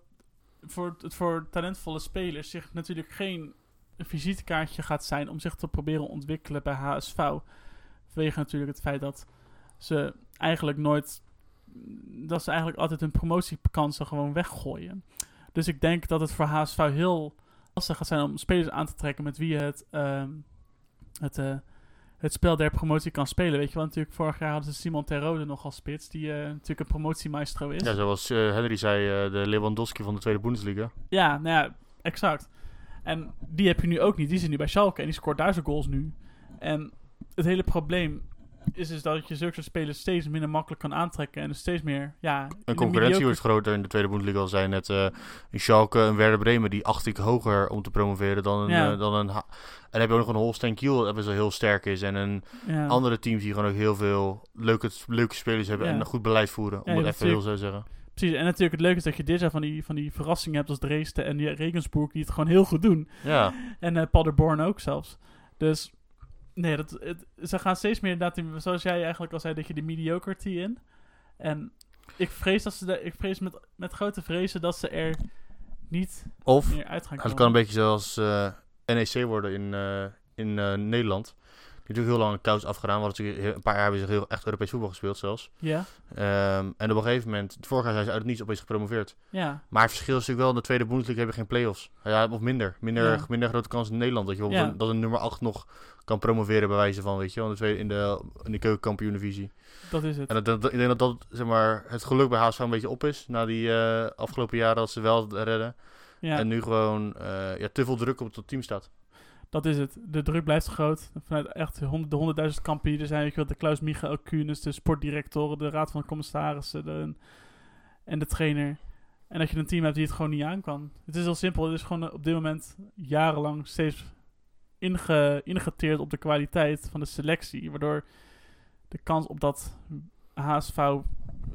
voor, het voor talentvolle spelers zich natuurlijk geen visitekaartje gaat zijn om zich te proberen ontwikkelen bij HSV. Vanwege natuurlijk het feit dat ze eigenlijk nooit... Dat ze eigenlijk altijd hun promotiekansen gewoon weggooien. Dus ik denk dat het voor HSV heel lastig gaat zijn om spelers aan te trekken met wie je het, ehm, het, eh, het spel der promotie kan spelen. Weet je wel, natuurlijk vorig jaar hadden ze Simon Terode nog als spits, die eh, natuurlijk een promotiemaestro is. Ja, zoals eh, Henry zei, de Lewandowski van de Tweede Bundesliga. Ja, nou ja, exact. En die heb je nu ook niet. Die zit nu bij Schalke en die scoort daar zijn goals nu. En het hele probleem is dus dat je zulke soort spelers steeds minder makkelijk kan aantrekken. En dus steeds meer, ja... Een concurrentie wordt groter in de Tweede Bundesliga. Al zijn net eh een Schalke, een Werder Bremen, die acht ik hoger om te promoveren dan een... Ja. eh, dan een ha- en dan heb je ook nog een Holstein Kiel, dat best wel heel sterk is. En een Ja. andere teams die gewoon ook heel veel leuke, leuke spelers hebben Ja. en een goed beleid voeren. Om het even heel zo te zeggen. Precies, en natuurlijk het leuke is dat je dit jaar van die, van die verrassingen hebt als Dresden en die Regensburg die het gewoon heel goed doen. Ja, En eh Paderborn ook zelfs. Dus nee, dat, het, ze gaan steeds meer inderdaad, in- zoals jij eigenlijk al zei, dat je de mediocrity in. En ik vrees, dat ze de, ik vrees met, met grote vrezen dat ze er niet of meer uit gaan het komen. kan een beetje zoals eh, NEC worden in, eh, in Nederland. Natuurlijk heel lang een kous afgedaan. Want een paar jaar hebben ze heel echt Europees voetbal gespeeld zelfs. Ja, Ehm, en op een gegeven moment, vorig jaar zijn ze uit het niets opeens gepromoveerd. ja, Maar het verschil is natuurlijk wel, in de tweede Bundesliga heb je geen play-offs. Ja, of minder. Minder, Ja. minder grote kans in Nederland. Dat je Ja. een, dat een nummer 8 nog kan promoveren bij wijze van, weet je wel. In de, in de, in de keukenkampioen-divisie. dat is het. En dat, dat- ik denk dat dat, zeg maar, het geluk bij HSV een beetje op is. Na die eh, afgelopen jaren dat ze wel redden. Ja, En nu gewoon eh, ja, te veel druk op het team staat. Dat is het. De druk blijft groot. Vanuit echt de honderdduizend er zijn. Weet je wel, de Klaus Michael Kunis, de sportdirectoren, de raad van commissarissen de, en de trainer. En dat je een team hebt die het gewoon niet aan kan. Het is heel simpel. Het is gewoon eh, op dit moment jarenlang steeds inge, ingeteerd op de kwaliteit van de selectie. Waardoor de kans op dat HSV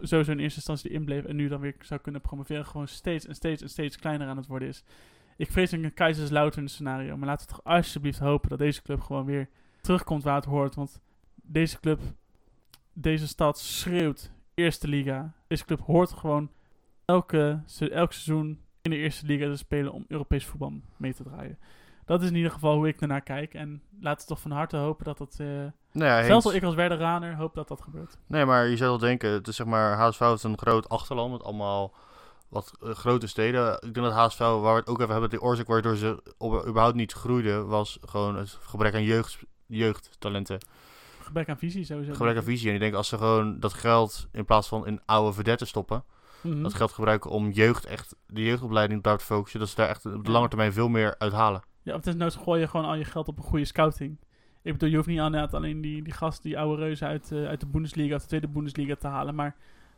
sowieso in eerste instantie erin bleef en nu dan weer zou kunnen promoveren, gewoon steeds en steeds en steeds kleiner aan het worden is. Ik vrees een Kaiserslautern scenario, maar laten we toch alsjeblieft hopen dat deze club gewoon weer terugkomt waar het hoort. Want deze club, deze stad schreeuwt eerste liga. Deze club hoort gewoon elke, elk seizoen in de eerste liga te spelen om Europees voetbal mee te draaien. Dat is in ieder geval hoe ik ernaar kijk. En laten we toch van harte hopen dat dat... eh Nou ja, zelfs al ik als Werderaner hoop dat dat gebeurt. Nee, maar je zou wel denken, het is zeg maar, HSV is een groot achterland met allemaal wat eh, grote steden. Ik denk dat HSV, waar we het ook even hebben, de oorzaak waardoor ze op, überhaupt niet groeiden, was gewoon het gebrek aan jeugd, jeugdtalenten. Gebrek aan visie sowieso. Gebrek aan visie. En ik denk als ze gewoon dat geld in plaats van in oude verdetten stoppen, Mhm. dat geld gebruiken om jeugd echt, de jeugdopleiding daar te focussen, dat ze daar echt op de lange termijn veel meer uithalen. Ja, of desnoods gooi je gewoon al je geld op een goede scouting. Ik bedoel, je hoeft niet aan alleen die, die gasten, die oude reuzen uit, eh, uit de Bundesliga of de tweede Bundesliga te halen. Maar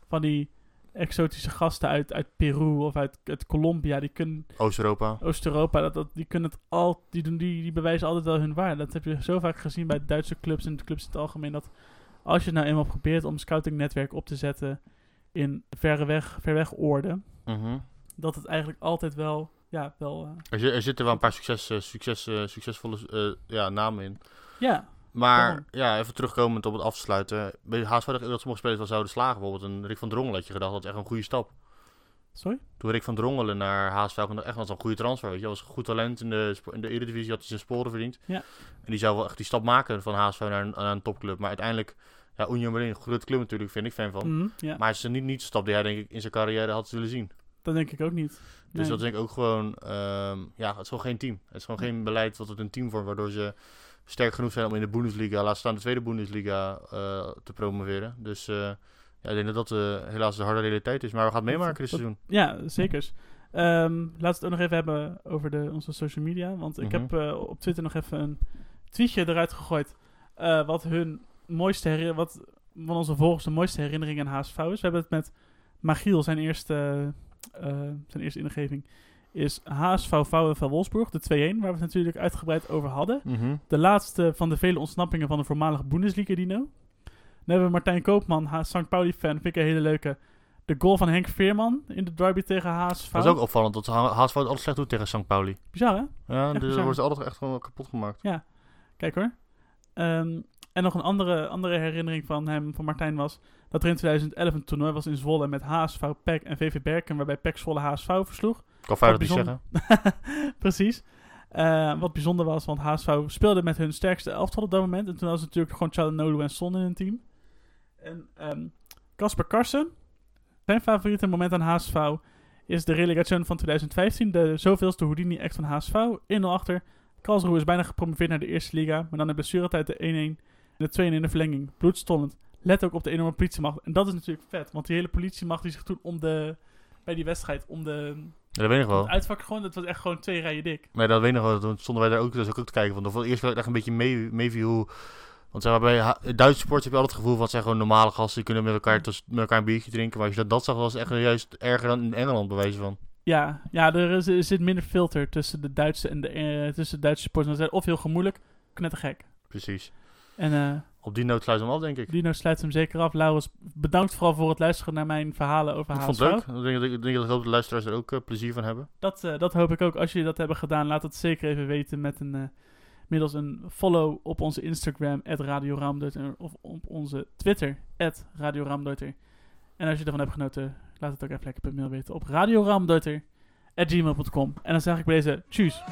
van die exotische gasten uit, uit Peru of uit, uit Colombia, die kunnen Oost-Europa. Oost-Europa, dat, dat, die kunnen het al, die, doen, die, die bewijzen altijd wel hun waarde. Dat heb je zo vaak gezien bij Duitse clubs en de clubs in het algemeen. Dat als je nou eenmaal probeert om een scoutingnetwerk op te zetten in verre weg, ver weg oorden, Mhm. dat het eigenlijk altijd wel, ja, wel, eh, er, er zitten wel een paar succes, eh, succes, eh, succesvolle ja, namen in. ja, Maar ja, even terugkomend op het af te sluiten. Bij HSV dat sommige spelers wel zouden slagen. Bijvoorbeeld een Rick van Drongelen had je gedacht, dat is echt een goede stap. sorry? Toen Rick van Drongelen naar HSV kwam, echt was een goede transfer. Weet je, was een goed talent in de, in de Eredivisie, had hij zijn sporen verdiend. Ja. En die zou wel echt die stap maken van HSV naar een, naar een topclub. Maar uiteindelijk, ja, Union Berlin, een grote club natuurlijk, vind ik fan van. Mhm. Maar het is niet, niet de stap die hij denk ik in zijn carrière had willen zien. Dat denk ik ook niet. Dus Nee. dat denk ik ook gewoon, ehm, ja, het is gewoon geen team. Het is gewoon geen beleid wat het een team vormt, waardoor ze sterk genoeg zijn om in de Bundesliga, laat staan de tweede Bundesliga, eh, te promoveren. Dus eh, ja, ik denk dat dat eh, helaas de harde realiteit is. Maar we gaan het meemaken dit seizoen. Ja, zeker. Ehm laten we het ook nog even hebben over de, onze social media. Want ik Mhm. heb op Twitter nog even een tweetje eruit gegooid. wat hun mooiste herinner wat van onze volgers de mooiste herinnering aan HSV is. We hebben het met Magiel, zijn eerste, zijn eerste ingeving. Is HSV VfL Wolfsburg, de 2-1, waar we het natuurlijk uitgebreid over hadden. De laatste van de vele ontsnappingen van de voormalige Bundesliga-dino. Dan hebben we Martijn Koopman, St. Pauli-fan, vind ik een hele leuke. De goal van Henk Veerman in de derby tegen HSV. Dat is ook opvallend dat HSV het altijd slecht doet tegen St. Pauli. Bizar, hè? Ja, dus wordt ze altijd echt gewoon kapot gemaakt. Kijk hoor. Ehm, en nog een andere, andere herinnering van hem, van Martijn, was dat er in 2011 een toernooi was in Zwolle met HSV, PEC en VV Berken, waarbij PEC Zwolle HSV versloeg. Ik kan Feyenoord niet zeggen. Precies. Eh, wat bijzonder was, want HSV speelde met hun sterkste elftal op dat moment. En toen was het natuurlijk gewoon Chalanolu en Son in hun team. En ehm, Casper Carson, zijn favoriete moment aan HSV is de relegation van 2015. De zoveelste Houdini-act van HSV. 1-0 achter. Karlsruhe is bijna gepromoveerd naar de eerste liga, maar dan in blessuretijd de 1-1 en de 2-1 in de verlenging. Bloedstollend. Let ook op de enorme politiemacht. En dat is natuurlijk vet, want die hele politiemacht die zich toen om de, bij die wedstrijd, om de dat weet ik nog wel. het uitvak gewoon, dat was echt gewoon twee rijen dik. Nee, dat weet ik nog wel. Toen stonden wij daar ook, dus ook te kijken. Van. Voor het eerst werd ik echt een beetje mee, meeviel hoe... Want zeg maar, bij Duitse sports heb je altijd het gevoel van... zijn gewoon normale gasten, die kunnen met elkaar, met elkaar een biertje drinken. Maar als je dat, dat zag, was het echt juist erger dan in Engeland, wijze van. Ja, ja er, is, er zit minder filter tussen de Duitse en de, eh, tussen de Duitse sporters. Dat is of heel gemoeilijk, knettergek. Precies. En eh Op die noot sluit hem af, denk ik. Dino sluit hem zeker af. Laurens, bedankt vooral voor het luisteren naar mijn verhalen over Ik vond HSV. het leuk. Ik denk, dat- ik denk dat de luisteraars er ook eh, plezier van hebben. Dat, eh, dat hoop ik ook. Als jullie dat hebben gedaan, laat het zeker even weten met een, eh, middels een follow op onze Instagram, Radio of op onze Twitter, Radio. En als je ervan hebt genoten, laat het ook even lekker per mail weten op radioraamdeuter.gmail.com. En dan zeg ik bij deze, tjus.